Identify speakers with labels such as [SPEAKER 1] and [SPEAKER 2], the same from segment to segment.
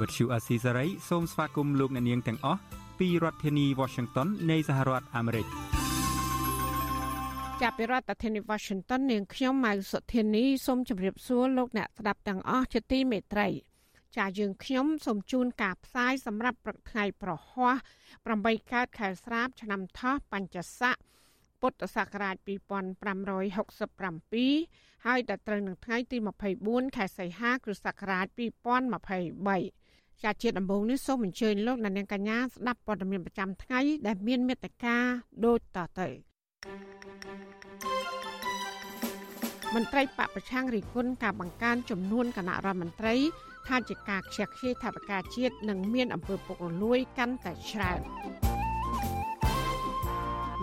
[SPEAKER 1] Azizi Serai ជាភាសាខ្មែរ
[SPEAKER 2] Vuthu Azizi Serai សូមស្វាគមន៍លោកអ្នកនាងទាំងអស់ពីរដ្ឋធានី Washington នៃសហរដ្ឋអាមេរិក
[SPEAKER 3] ចាប់ពីរដ្ឋធានី Washington នាងខ្ញុំម៉ៅសុធានីសូមជម្រាបសួរលោកអ្នកស្ដាប់ទាំងអស់ជាទីមេត្រី ចាយើងខ្ញុំសូមជូនការផ្សាយសម្រាប់ព្រឹកថ្ងៃប្រហ័ស8កើតខែស្រាប ឆ្នាំថោះបញ្ញស័កពុទ្ធសករាជ2567ហើយដល់ត្រូវនឹងថ្ងៃទី24ខែសីហាគ្រិស្តសករាជ2023 ជាជាដំបូងនេះសូមអញ្ជើញលោកអ្នកនាងកញ្ញាស្ដាប់ព័ត៌មានប្រចាំថ្ងៃដែលមានមេត្តាដូចតទៅមន្ត្រីបពប្រឆាំងរិះគន់ការបង្កើនចំនួនគណៈរដ្ឋមន្ត្រីថាជាការខ្ជះខ្ជាយថាវិការជាតិនិងមានអំពើពុករលួយកាន់តែច្រើន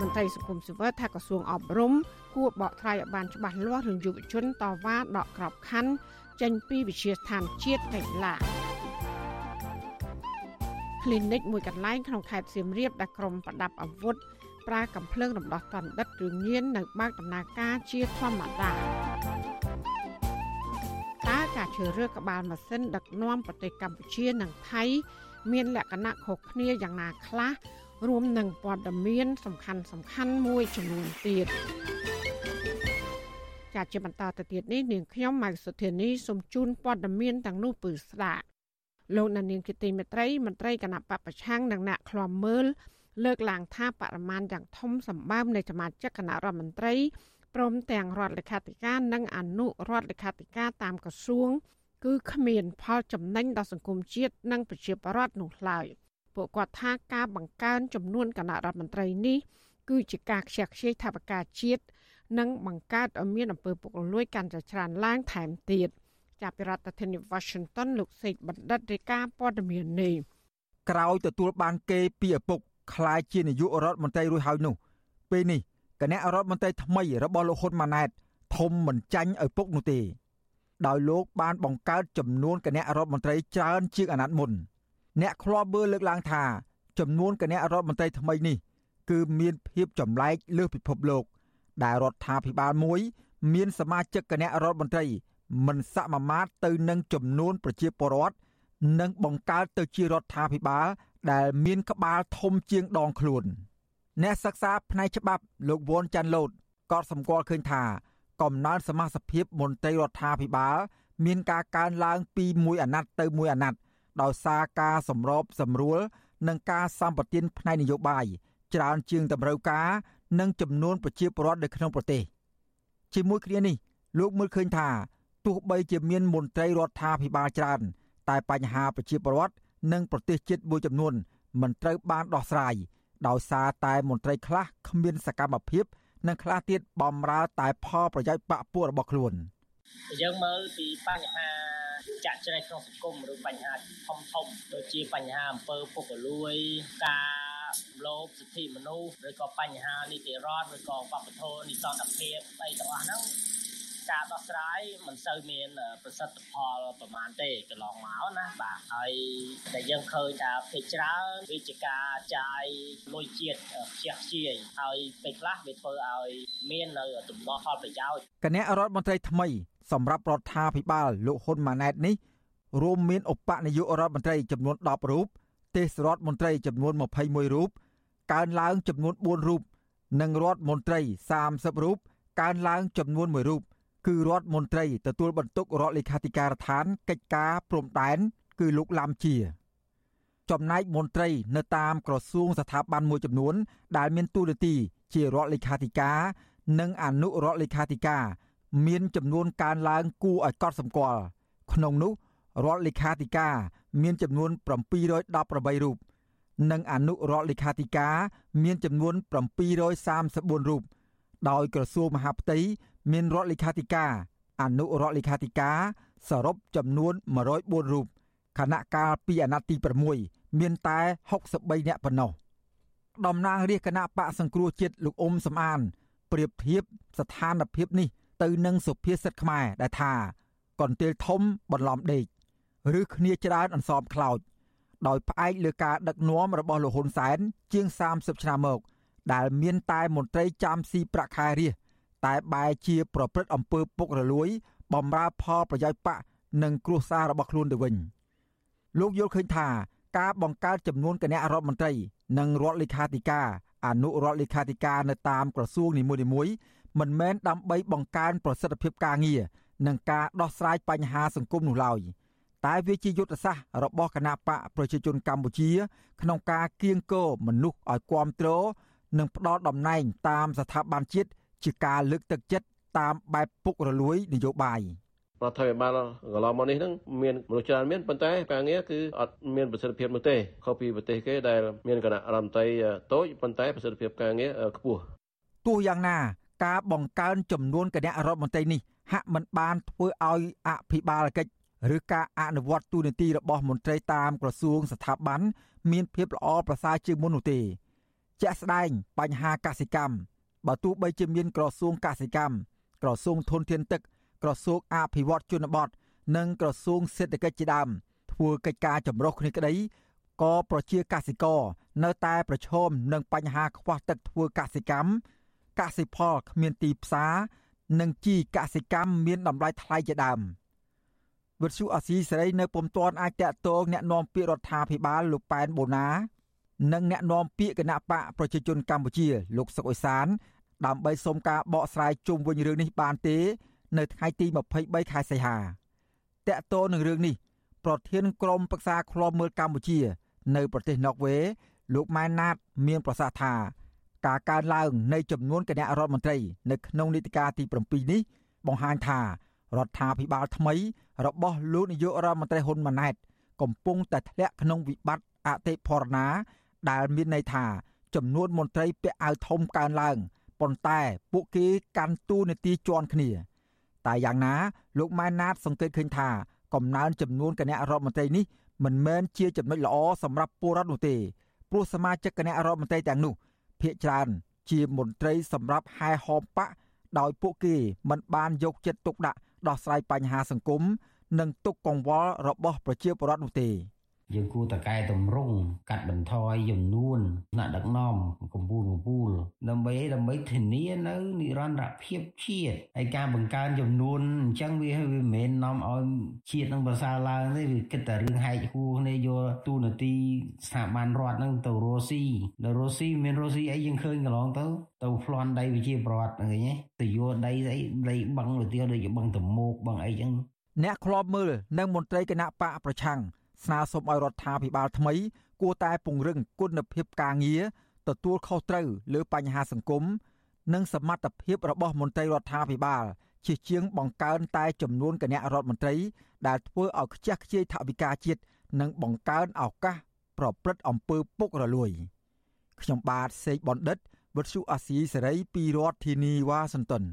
[SPEAKER 3] មន្ត្រីសង្គមស៊ីវិលថាក្រសួងអប់រំគួរបកថ្លៃឲ្យបានច្បាស់លាស់រឿងយុវជនតវ៉ាដកក្របខ័ណ្ឌចេញពីវិជាស្ថានជាតិកីឡាគ្លី និកមួយកន្លែងក្នុងខេត្តសៀមរាបដែលក្រុមប្រដាប់អាវុធប្រើកំភ្លើងរំដោះតណ្ឌិតឬញៀននៅបើកដំណើរការជាធម្មតាតើការជ្រើសរើសក្បាលម៉ាស៊ីនដឹកនាំប្រទេសកម្ពុជានិងថៃមានលក្ខណៈខុសគ្នាយ៉ាងណាខ្លះរួមនឹងព័ត៌មានសំខាន់សំខាន់មួយចំនួនទៀតចាជាបន្តទៅទៀតនេះនាងខ្ញុំម៉ៅសុធានីសូមជូនព័ត៌មានទាំងនោះពឺស្ដាប់ លោកនាងគិតិមេត្រីមន្ត្រីគណៈបពប្រឆាំងនិងអ្នកឃ្លាំមើលលើកឡើងថាបរិមាណយ៉ាងធំសម្បើមនៃសមាជិកគណៈរដ្ឋមន្ត្រីព្រមទាំងរដ្ឋលេខាធិការនិងអនុរដ្ឋលេខាធិការតាមក្រសួង គឺគ្មានផលចំណេញដល់សង្គមជាតិនិងប្រជាពលរដ្ឋនោះឡើយពួកគាត់ថាការបង្កើនចំនួនគណៈរដ្ឋមន្ត្រីនេះគឺជាការខ្ជះខ្ជាយថាវិការជាតិនិងបង្កើតឲ្យមានអំពើពុករលួយកាន់តែច្រើនឡើងថែមទៀត ចាប់ពីរដ្ឋធានី Washington លោកសេកបណ្ឌិតរាយការណ៍ព័ត៌មាននេះ
[SPEAKER 4] ក្រោយទទួលបានគេពីឪពុកក្លាយជានាយករដ្ឋមន្ត្រីរួចហើយនោះពេលនេះគណៈរដ្ឋមន្ត្រីថ្មីរបស់លោកហ៊ុនម៉ាណែតធំមិនចាញ់ឪពុកនោះទេដោយលោកបានបង្កើតចំនួនគណៈរដ្ឋមន្ត្រីច្រើនជាងអាណត្តិមុន អ្នកខ្លាប់មើលលើកឡើងថាចំនួនគណៈរដ្ឋមន្ត្រីថ្មីនេះ គឺមានភាពចម្លែកលើសពិភពលោក ដែលរដ្ឋាភិបាលមួយ មានសមាជិកគណៈរដ្ឋមន្ត្រី មិនសមាមាត្រទៅនឹងចំនួនប្រជាពលរដ្ឋនិងបង្កើតទៅជារដ្ឋាភិបាលដែលមានក្បាលធំជាងដងខ្លួនអ្នកសិក្សាផ្នែកច្បាប់លោកវ៉ុនចាន់ឡូតក៏សម្គាល់ឃើញថា កំណើនសមាជិកភាពមន្ត្រីរដ្ឋាភិបាលមានការកើនឡើងពីមួយអាណត្តិទៅមួយអាណត្តិដោយសារការសម្របសម្រួលនិងការសម្បទានផ្នែកនយោបាយច្រើនជាងតម្រូវការនិងចំនួនប្រជាពលរដ្ឋនៅក្នុងប្រទេស ជាមួយគ្នានេះលោកមើលឃើញថា ទោះបីជាមានមន្ត្រីរដ្ឋាភិបាលច្រើន តែបញ្ហាប្រជាពលរដ្ឋនិងប្រទេសជាតិមួយចំនួន មិនត្រូវបានដោះស្រាយដោយសារតែមន្ត្រីខ្លះគ្មានសកម្មភាពនិងខ្លះទៀតបំរើតែផលប្រយោជន៍បកពួករបស់ខ្លួន
[SPEAKER 5] យើងមើលពីបញ្ហាចាក់ច្រែកក្នុងសង្គមឬបញ្ហាធំធំដូចជាបញ្ហាអំពើពុករលួយការលោភសិទ្ធិមនុស្សឬក៏បញ្ហានីតិរដ្ឋឬក៏បព្វធម៌និសន្តភាពអីទាំងអស់ហ្នឹង ការដោះស្រាយមិនសូវមានប្រសិទ្ធផលប្រមាណទេកន្លងមកណាបាទហើយតែយើងឃើញថាភាគច្រើនវាជាការចាយលុយជាតិខ្ជះខ្ជាយហើយពេលខ្លះវាធ្វើឲ្យមាននៅទំនាស់ផលប្រយោជន៍
[SPEAKER 4] គណៈរដ្ឋមន្ត្រីថ្មី សម្រាប់រដ្ឋាភិបាលលោកហ៊ុនម៉ាណែតនេះរួមមានឧបនាយករដ្ឋមន្ត្រីចំនួន10រូបទេសរដ្ឋមន្ត្រីចំនួន21រូបកើនឡើងចំនួន4រូបនិងរដ្ឋមន្ត្រី30រូបកើនឡើងចំនួន1រូប គឺរដ្ឋមន្ត្រីទទួលបន្ទុករដ្ឋលេខាធិការដ្ឋានកិច្ចការព្រំដែនគឺលោកឡាំជា ចំណែកមន្ត្រីនៅតាមក្រសួងស្ថាប័នមួយចំនួន ដែលមានតួនាទីជារដ្ឋលេខាធិការនិងអនុរដ្ឋលេខាធិការមានចំនួនកើនឡើងគួរឲ្យកត់សម្គាល់ក្នុងនោះរដ្ឋលេខាធិការមានចំនួន718រូបនិងអនុរដ្ឋលេខាធិការមានចំនួន734រូបដោយក្រសួងមហាផ្ទៃ មានរដ្ឋលេខាធិការអនុរដ្ឋលេខាធិការសរុបចំនួន104រូបខណៈកាលពីអាណត្តិទី6មានតែ63នាក់ប៉ុណ្ណោះតំណាងរាជគណៈបកសង្គ្រោះជាតិលោកអ៊ុំសំអានប្រៀបធៀបស្ថានភាពនេះទៅនឹងសុភាសិតខ្មែរដែលថាកន្ទិលធំបន្លំដេកឬគ្នាច្រើនអន្សមខ្លោចដោយផ្អែកលើការដឹកនាំរបស់លោកហ៊ុនសែនជាង30ឆ្នាំមក ដែលមានតែមន្ត្រីចាំស៊ីប្រាក់ខែរាជ តែបែរជាប្រព្រឹត្តអំពើពុករលួយ បំរើផលប្រយោជន៍បកនិងគ្រួសាររបស់ខ្លួនទៅវិញលោកយល់ឃើញថាការបង្កើតចំនួនគណៈរដ្ឋមន្ត្រីនិងរដ្ឋលេខាធិការអនុរដ្ឋលេខាធិការនៅតាមក្រសួងនីមួយៗមិនមែនដើម្បីបង្កើនប្រសិទ្ធភាពការងារនិងការដោះស្រាយបញ្ហាសង្គមនោះឡើយតែវាជាយុទ្ធសាស្ត្ររបស់គណៈបកប្រជាជនកម្ពុជា ក្នុងការគៀងគរមនុស្សឲ្យគ្រប់គ្រងនិងផ្ដល់តំណែងតាមស្ថាប័នជាតិ ជាការលើកទឹកចិត្តតាមបែបពុករលួយនយោបាយ
[SPEAKER 6] រដ្ឋាភិបាលកន្លងមកនេះហ្នឹងមានមនុស្សច្រើនមានប៉ុន្តែការងារគឺអត់មានប្រសិទ្ធភាពនោះទេខុសពីប្រទេសគេដែលមានគណៈរដ្ឋមន្ត្រីតូចប៉ុន្តែប្រសិទ្ធភាពការងារខ្ពស់
[SPEAKER 4] ទោះយ៉ាងណាការបង្កើនចំនួនគណៈរដ្ឋមន្ត្រីនេះហាក់មិនបានធ្វើឲ្យអភិបាលកិច្ចឬការអនុវត្តទូនាទីរបស់មន្ត្រីតាមក្រសួងស្ថាប័នមានភាពល្អប្រសើរជាងមុននោះទេជាក់ស្ដែងបញ្ហាកសិកម្ម បើទោះបីជាមានក្រសួងកសិកម្មក្រសួងធនធានទឹកក្រសួងអភិវឌ្ឍជនបទនិងក្រសួងសេដ្ឋកិច្ចជាដើមធ្វើកិច្ចការចម្រុះគ្នាក្តីក៏ប្រជាកសិករនៅតែប្រឈមនឹងបញ្ហាខ្វះទឹកធ្វើកសិកម្មកសិផលគ្មានទីផ្សារនិងជីកសិកម្មមានតម្លៃថ្លៃជាដើមវិទ្យុអាស៊ីសេរីនៅពុំទាន់អាចតាក់ទងแนะនាំពាក្យរដ្ឋាភិបាលលោកប៉ែនបូណា និងអ្នកណែនាំពាក្យគណៈបកប្រជាជនកម្ពុជា លោកសុកអេសាន ដើម្បីសុំការបកស្រាយជុំវិញរឿងនេះបានទេ នៅថ្ងៃទី23ខែសីហាតកតោនឹងរឿងនេះ ប្រធានក្រុមប្រឹក្សាឃ្លាំមើលកម្ពុជា នៅប្រទេសណ័រវេ លោកម៉ែនណាត មានប្រសាសន៍ថាការកើនឡើងនៃចំនួនគណៈរដ្ឋមន្ត្រី នៅក្នុងនីតិកាលទី7នេះបង្ហាញថារដ្ឋាភិបាលថ្មី របស់លោកនាយករដ្ឋមន្ត្រីហ៊ុនម៉ាណែត កំពុងតែធ្លាក់ក្នុងវិបត្តិអតិផរណា ដែលមានន័យថាចំនួនមន្ត្រីពាក់អាវធំកើនឡើងប៉ុន្តែពួកគេកាន់តួនាទីជាន់គ្នា តែយ៉ាងណាលោកម៉ែនណាត សង្កេតឃើញថាកំណើនចំនួនគណៈរដ្ឋមន្ត្រីនេះមិនមែនជាចំណុចល្អសម្រាប់ពលរដ្ឋនោះទេព្រោះសមាជិកគណៈរដ្ឋមន្ត្រីទាំងនោះភាគច្រើនជាមន្ត្រីសម្រាប់ហែហោមបកដោយពួកគេមិនបានយកចិត្តទុកដាក់ដោះស្រាយបញ្ហាសង្គមនិងទុកកង្វល់របស់ប្រជាពលរដ្ឋនោះទេ
[SPEAKER 7] យើងគួរតកែតម្រង់កាត់បន្ថយចំនួនថ្នាក់ដឹកនាំកម្ពុជាកម្ពុជាដើម្បីដើម្បីធានានៅនិរន្តរភាពជាតិហើយការបង្កើនចំនួនអញ្ចឹងវាវាមិនមែននាំឲ្យជាតិនឹងប្រសើរឡើងទេវាគិតតែរឿងហែកហួរគ្នាយកទូនាទីស្ថាប័នរដ្ឋនឹងទៅរស់ស៊ីដល់រស់ស៊ីមានរស់ស៊ីអីយើងឃើញកន្លងទៅទៅប្លន់ដីវិជាប្រវត្តិហ្នឹងឯងទៅយកដីស្អីដីបឹងទៅទៀតដូចជាបឹងតមោកបឹងអីចឹង
[SPEAKER 4] អ្នកខ្លោបមើលនិងមន្ត្រីគណៈបកប្រឆាំង ស្នើសុំឲ្យរដ្ឋាភិបាលថ្មី គួរតែពង្រឹងគុណភាពការងារទទួលខុសត្រូវលើបញ្ហាសង្គមនិងសមត្ថភាពរបស់មន្ត្រីរដ្ឋាភិបាលជាជាងបង្កើនតែចំនួនគណៈរដ្ឋមន្ត្រីដែលធ្វើឲ្យខ្ជះខ្ជាយថវិកាជាតិនិងបង្កើនឱកាសប្រព្រឹត្តអំពើពុករលួយខ្ញុំបាទសេកបណ្ឌិតវុទ្ធុអាស៊ីសេរីពីរដ្ឋធានីវ៉ាស៊ីនតោន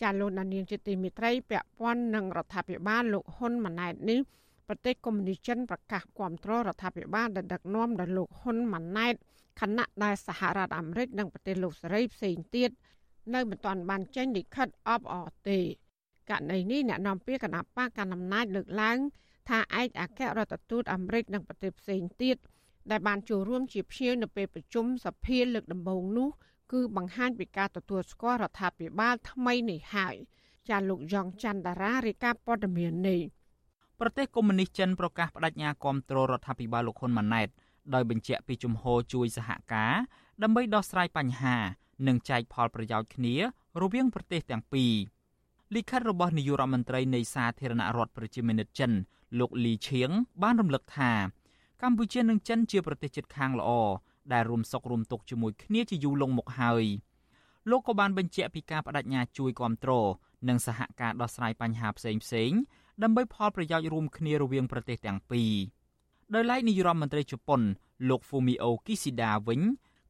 [SPEAKER 3] ចាលោកនាងជាទីមេត្រីពាក់ព័ន្ធនឹងរដ្ឋាភិបាលលោកហ៊ុនម៉ាណែតនេះ ប្រទេសកុម្មុយនីសចិនប្រកាសគាំទ្ររដ្ឋាភិបាលដែលដឹកនាំដោយលោកហ៊ុនម៉ាណែតខណៈដែលសហរដ្ឋអាមេរិកនិងប្រទេសលោកសេរីផ្សេងទៀតនៅមិនទាន់បានចេញលិខិតអបអរទេករណីនេះអ្នកនាំពាក្យគណៈបកកណ្ដាលអំណាចលើកឡើង ថាឯកអគ្គរដ្ឋទូតអាមេរិកនិងប្រទេសផ្សេងទៀតដែលបានចូលរួមជាភ្ញៀវនៅពេលប្រជុំសភាលើកដំបូងនោះគឺបង្ហាញពីការទទួលស្គាល់រដ្ឋាភិបាលថ្មីនេះហើយចាលោកយ៉ងច័ន្ទតារារាយការណ៍ព័ត៌មាននេះ
[SPEAKER 2] ប្រទេសកុម្មុយនីសចិនប្រកាសបដិញ្ញាគ្រប់គ្រងរដ្ឋាភិបាលលោកហ៊ុនម៉ាណែតដោយបញ្ជាក់ពីជំហរជួយសហការដើម្បីដោះស្រាយបញ្ហា និងចែកផលប្រយោជន៍គ្នា រវាងប្រទេសទាំងពីរលិខិតរបស់នាយករដ្ឋមន្ត្រីនៃសាធារណរដ្ឋប្រជាមានិតចិន លោកលីឈៀងបានរំលឹកថា កម្ពុជានិងចិនជាប្រទេសជិតខាងល្អដែលរួមសុខរួមទុក្ខជាមួយគ្នាជាយូរលង់មកហើយលោកក៏បានបញ្ជាក់ពីការបដិញ្ញាជួយគ្រប់គ្រងនិងសហការដោះស្រាយបញ្ហាផ្សេងផ្សេង ដើម្បីផលប្រយោជន៍រួមគ្នារវាងប្រទេសទាំងពីរដោយឡែកនាយរដ្ឋមន្ត្រីជប៉ុន លោក Fumio Kishida វិញ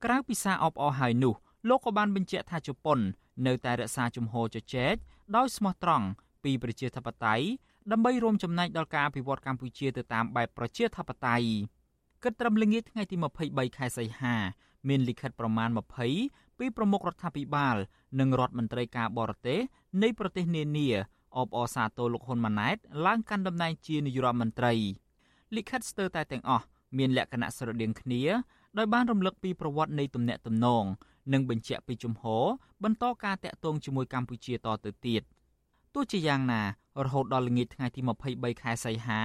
[SPEAKER 2] ក្រៅពីសារអបអរហើយនោះលោកក៏បានបញ្ជាក់ថាជប៉ុន នៅតែរក្សាជំហរជជែកដោយស្មោះត្រង់ពីប្រជាធិបតេយ្យដើម្បីរួមចំណែកដល់ការអភិវឌ្ឍកម្ពុជាទៅតាមបែបប្រជាធិបតេយ្យគិតត្រឹមល្ងាចថ្ងៃទី23ខែសីហាមានលិខិតប្រមាណ20ពីប្រមុខរដ្ឋាភិបាល និងរដ្ឋមន្ត្រីការបរទេសនៃប្រទេសនានា អបអរសាទរលោកហ៊ុនម៉ាណែតឡើងកាន់តំណែងជានាយករដ្ឋមន្ត្រីលិខិតស្ទើរតែទាំងអស់មានលក្ខណៈស្រដៀងគ្នាដោយបានរំលឹកពីប្រវត្តិនៃទំនាក់ទំនងនិងបញ្ជាក់ពីជំហរបន្តការតាក់ទងជាមួយកម្ពុជាតទៅទៀតទោះជាយ៉ាងណារហូតដល់ល្ងាចថ្ងៃទី23ខែសីហា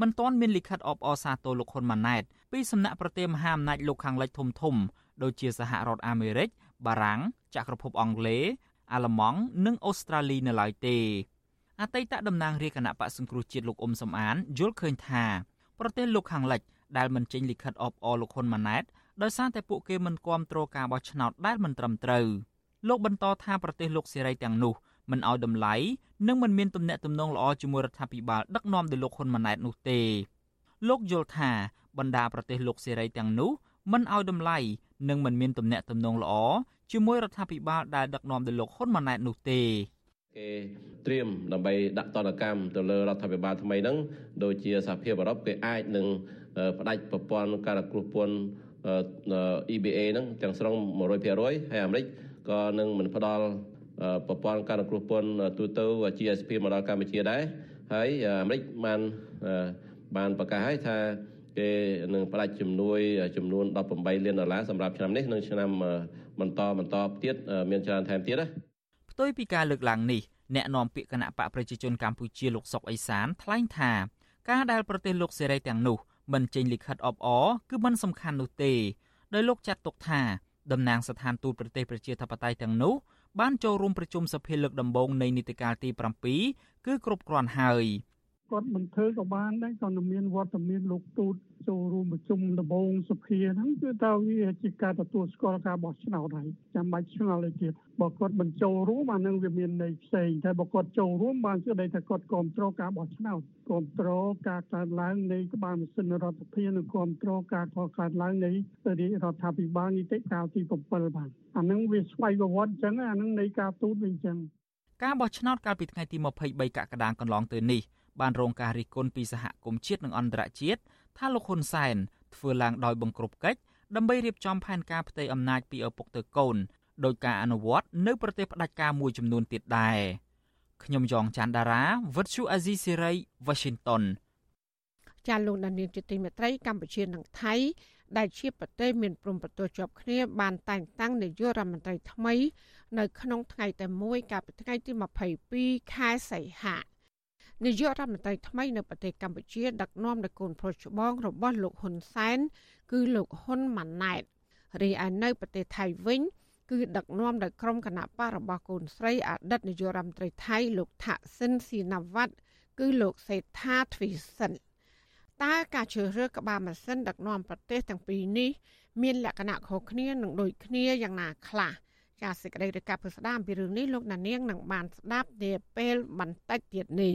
[SPEAKER 2] មិនទាន់មានលិខិតអបអរសាទរលោកហ៊ុនម៉ាណែតពីសំណាក់ប្រទេសមហាអំណាចលោកខាងលិចធំធំដូចជាសហរដ្ឋអាមេរិកបារាំងចក្រភពអង់គ្លេសអាល្លឺម៉ង់និងអូស្ត្រាលីនៅឡើយទេ អតីតតំណាងរាជគណៈបកសង្គ្រោះជាតិលោកអ៊ុំសំអានយល់ឃើញថាប្រទេសលោកខាងលិចដែលមិនចេញលិខិតអបអរលោកហ៊ុនម៉ាណែតដោយសារតែពួកគេមិនគ្រប់គ្រងការបោះឆ្នោតដែលមិនត្រឹមត្រូវលោកបន្តថាប្រទេសលោកសេរីទាំងនោះមិនឲ្យតម្លៃនិងមិនមានទំនាក់ទំនងល្អជាមួយរដ្ឋាភិបាលដឹកនាំដោយលោកហ៊ុនម៉ាណែតនោះទេលោកយល់ថាបណ្ដាប្រទេសលោកសេរីទាំងនោះមិនឲ្យតម្លៃនិងមិនមានទំនាក់ទំនងល្អជាមួយរដ្ឋាភិបាលដែលដឹកនាំដោយលោកហ៊ុនម៉ាណែតនោះទេ
[SPEAKER 6] គេត្រៀមដើម្បីដាក់តនកម្មទៅលើរដ្ឋាភិបាលថ្មីហ្នឹងដូចជាសហភាពអឺរ៉ុបគេអាចនឹងផ្ដាច់ប្រព័ន្ធការគ្រោះពន្ធ EBA ហ្នឹងទាំងស្រុង100%ហើយអាមេរិកក៏នឹងមិនផ្ដល់ប្រព័ន្ធការគ្រោះពន្ធទូទៅ GSP មកដល់កម្ពុជាដែរហើយអាមេរិកបានបានប្រកាសឲ្យថាគេនឹងផ្ដាច់ជំនួយចំនួន18លានដុល្លារសម្រាប់ឆ្នាំនេះនិងឆ្នាំបន្តបន្តទៀតមានច្រើនថែមទៀតណា
[SPEAKER 2] ផ្ទុយពីការលើកឡើងនេះអ្នកនាំពាក្យគណៈបកប្រជាជនកម្ពុជាលោកសុកអេសានថ្លែងថាការដែលប្រទេសលោកសេរីទាំងនោះមិនចេញលិខិតអបអរគឺមិនសំខាន់នោះទេដោយលោកចាត់ទុកថាតំណាងស្ថានទូតប្រទេសប្រជាធិបតេយ្យទាំងនោះបានចូលរួមប្រជុំសភាលើកដំបូងនៃនីតិកាលទី7គឺគ្រប់គ្រាន់ហើយ
[SPEAKER 8] គាត់មិនធ្វើក៏បានដែរក៏មានវត្តមានលោកទូតចូលរួមប្រជុំដំបូងសភាហ្នឹងគឺតើវាជាការទទួលស្គាល់ការបោះឆ្នោតហើយចាំបាច់ឆ្ងល់អីទៀតបើគាត់មិនចូលរួមអានឹងវាមានន័យផ្សេងតែបើគាត់ចូលរួមបានស្ដីថាគាត់គ្រប់គ្រងការបោះឆ្នោតគ្រប់គ្រងការកើនឡើងនៃក្បាលម៉ាស៊ីនរដ្ឋាភិបាលនិងគ្រប់គ្រងការកកើនឡើងនៃរដ្ឋាភិបាលនីតិកាលទី7បាទអានឹងវាស្វ័យប្រវត្តិអញ្ចឹងអានឹងនៃការទូតវិញអញ្ចឹង
[SPEAKER 2] ការបោះឆ្នោតកាលពីថ្ងៃទី23កក្កដាកន្លងទៅនេះ បានរងការរិះគន់ពីសហគមន៍ជាតិនិងអន្តរជាតិថាលោកហ៊ុនសែនធ្វើឡើងដោយបង្ក្រប់កិច្ចដើម្បីរៀបចំផែនការផ្ទៃអំណាចពីឪពុកទៅកូនដោយការអនុវត្តនៅប្រទេសផ្ដាច់ការមួយចំនួនទៀតដែរខ្ញុំយ៉ងច័ន្ទដារាវិទ្យុអាស៊ីសេរី Washington
[SPEAKER 3] ចាលោកដានៀងជាទីមេត្រីកម្ពុជានិងថៃដែលជាប្រទេសមានព្រំប្រទល់ជាប់គ្នាបានតែងតាំងនាយករដ្ឋមន្ត្រីថ្មី នៅក្នុងថ្ងៃតែមួយកាលពីថ្ងៃទី22ខែសីហា នាយករដ្ឋមន្ត្រីថ្មីនៅប្រទេសកម្ពុជាដឹកនាំដោយកូនប្រុសច្បងរបស់លោកហ៊ុនសែនគឺលោកហ៊ុនម៉ាណែតរីឯនៅប្រទេសថៃវិញគឺដឹកនាំដោយក្រុមគណៈបករបស់កូនស្រីអតីតនាយករដ្ឋមន្ត្រីថៃលោកថាក់ស៊ីនស៊ីណាវ៉ាត់គឺលោកសេដ្ឋាទ្វីសិនតើការជ្រើសរើសក្បាលម៉ាស៊ីនដឹកនាំប្រទេសទាំងពីរនេះមានលក្ខណៈខុសគ្នានិងដូចគ្នាយ៉ាងណាខ្លះចាសសេចក្តីរាយការណ៍ពិស្ដារអំពីរឿងនេះលោកណានៀងនឹងបានស្ដាប់នាពេលបន្តិចទៀតនេះ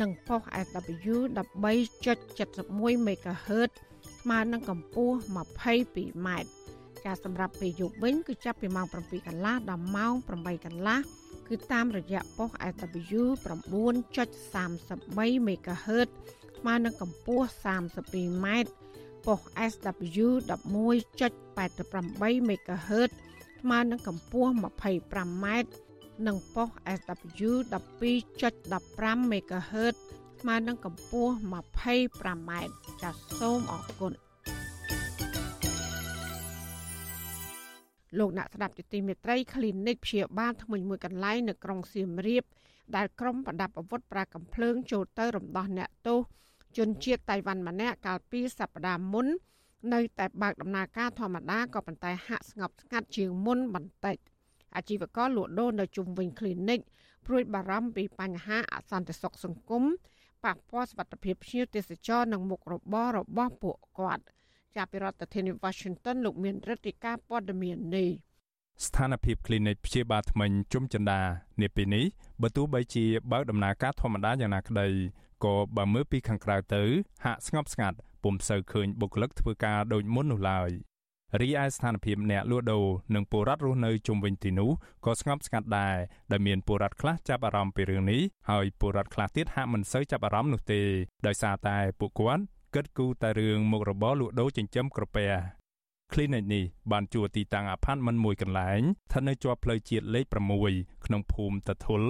[SPEAKER 3] និងប៉ុស SW 13.71 MHz ស្មើនឹងកម្ពស់ 22m ការសម្រាប់ពេលយប់វិញគឺចាប់ពីម៉ោង7កន្លះដល់ម៉ោង8កន្លះគឺតាមរយៈប៉ុស SW 9.33 MHz ស្មើនឹងកម្ពស់ 32m ប៉ុស SW 11.88 MHz ស្មើនឹងកម្ពស់ 25m និងប៉ុស SW 12.15 MHz ស្មើនឹងកម្ពស់ 25m ចាសសូមអរគុណលោកអ្នកស្ដាប់ជាទីមេត្រី Clinic ព្យាបាលថ្មីមួយកន្លែងនៅក្រុងសៀមរាប ដែលក្រុមប្រដាប់អាវុធប្រើកំភ្លើងចូលទៅរំដោះអ្នកទោសជនជាតិតៃវ៉ាន់ម្នាក់កាលពីសប្តាហ៍មុន នៅតែបើកដំណើរការធម្មតាក៏ប៉ុន្តែហាក់ស្ងប់ស្ងាត់ជាងមុនបន្តិច អាជីវករលក់ដូរនៅជុំវិញ clinic ព្រួយបារម្ភពីបញ្ហាអសន្តិសុខសង្គមប៉ះពាល់សុខភាពភ្ញៀវទេសចរនិងមុខរបររបស់ពួកគាត់ចាប់ពីរដ្ឋធានី Washington លោកមានរដ្ឋាភិការព័ត៌មាននេះ
[SPEAKER 9] ស្ថានភាព clinic ព្យាបាលថ្មិញជុំចិន្តានាពេលនេះបើទោះបីជាបើកដំណើរការធម្មតាយ៉ាងណាក្តីក៏បើមើលពីខាងក្រៅទៅ ហាក់ស្ងប់ស្ងាត់ពុំសូវឃើញបុគ្គលិកធ្វើការដូចមុននោះឡើយ រីឯស្ថានភាពអ្នកលក់ដូរនិងពលរដ្ឋរស់នៅជុំវិញទីនោះក៏ស្ងប់ស្ងាត់ដែរដែលមានពលរដ្ឋខ្លះចាប់អារម្មណ៍ពីរឿងនេះហើយពលរដ្ឋខ្លះទៀតហាក់មិនសូវចាប់អារម្មណ៍នោះទេដោយសារតែពួកគាត់គិតគូរតែរឿងមុខរបរលក់ដូរចិញ្ចឹមក្រពះ Clinic នេះបានជួលទីតាំងអាផាតមិនមួយកន្លែងស្ថិតនៅជាប់ផ្លូវជាតិលេខ6ក្នុងភូមិតធុល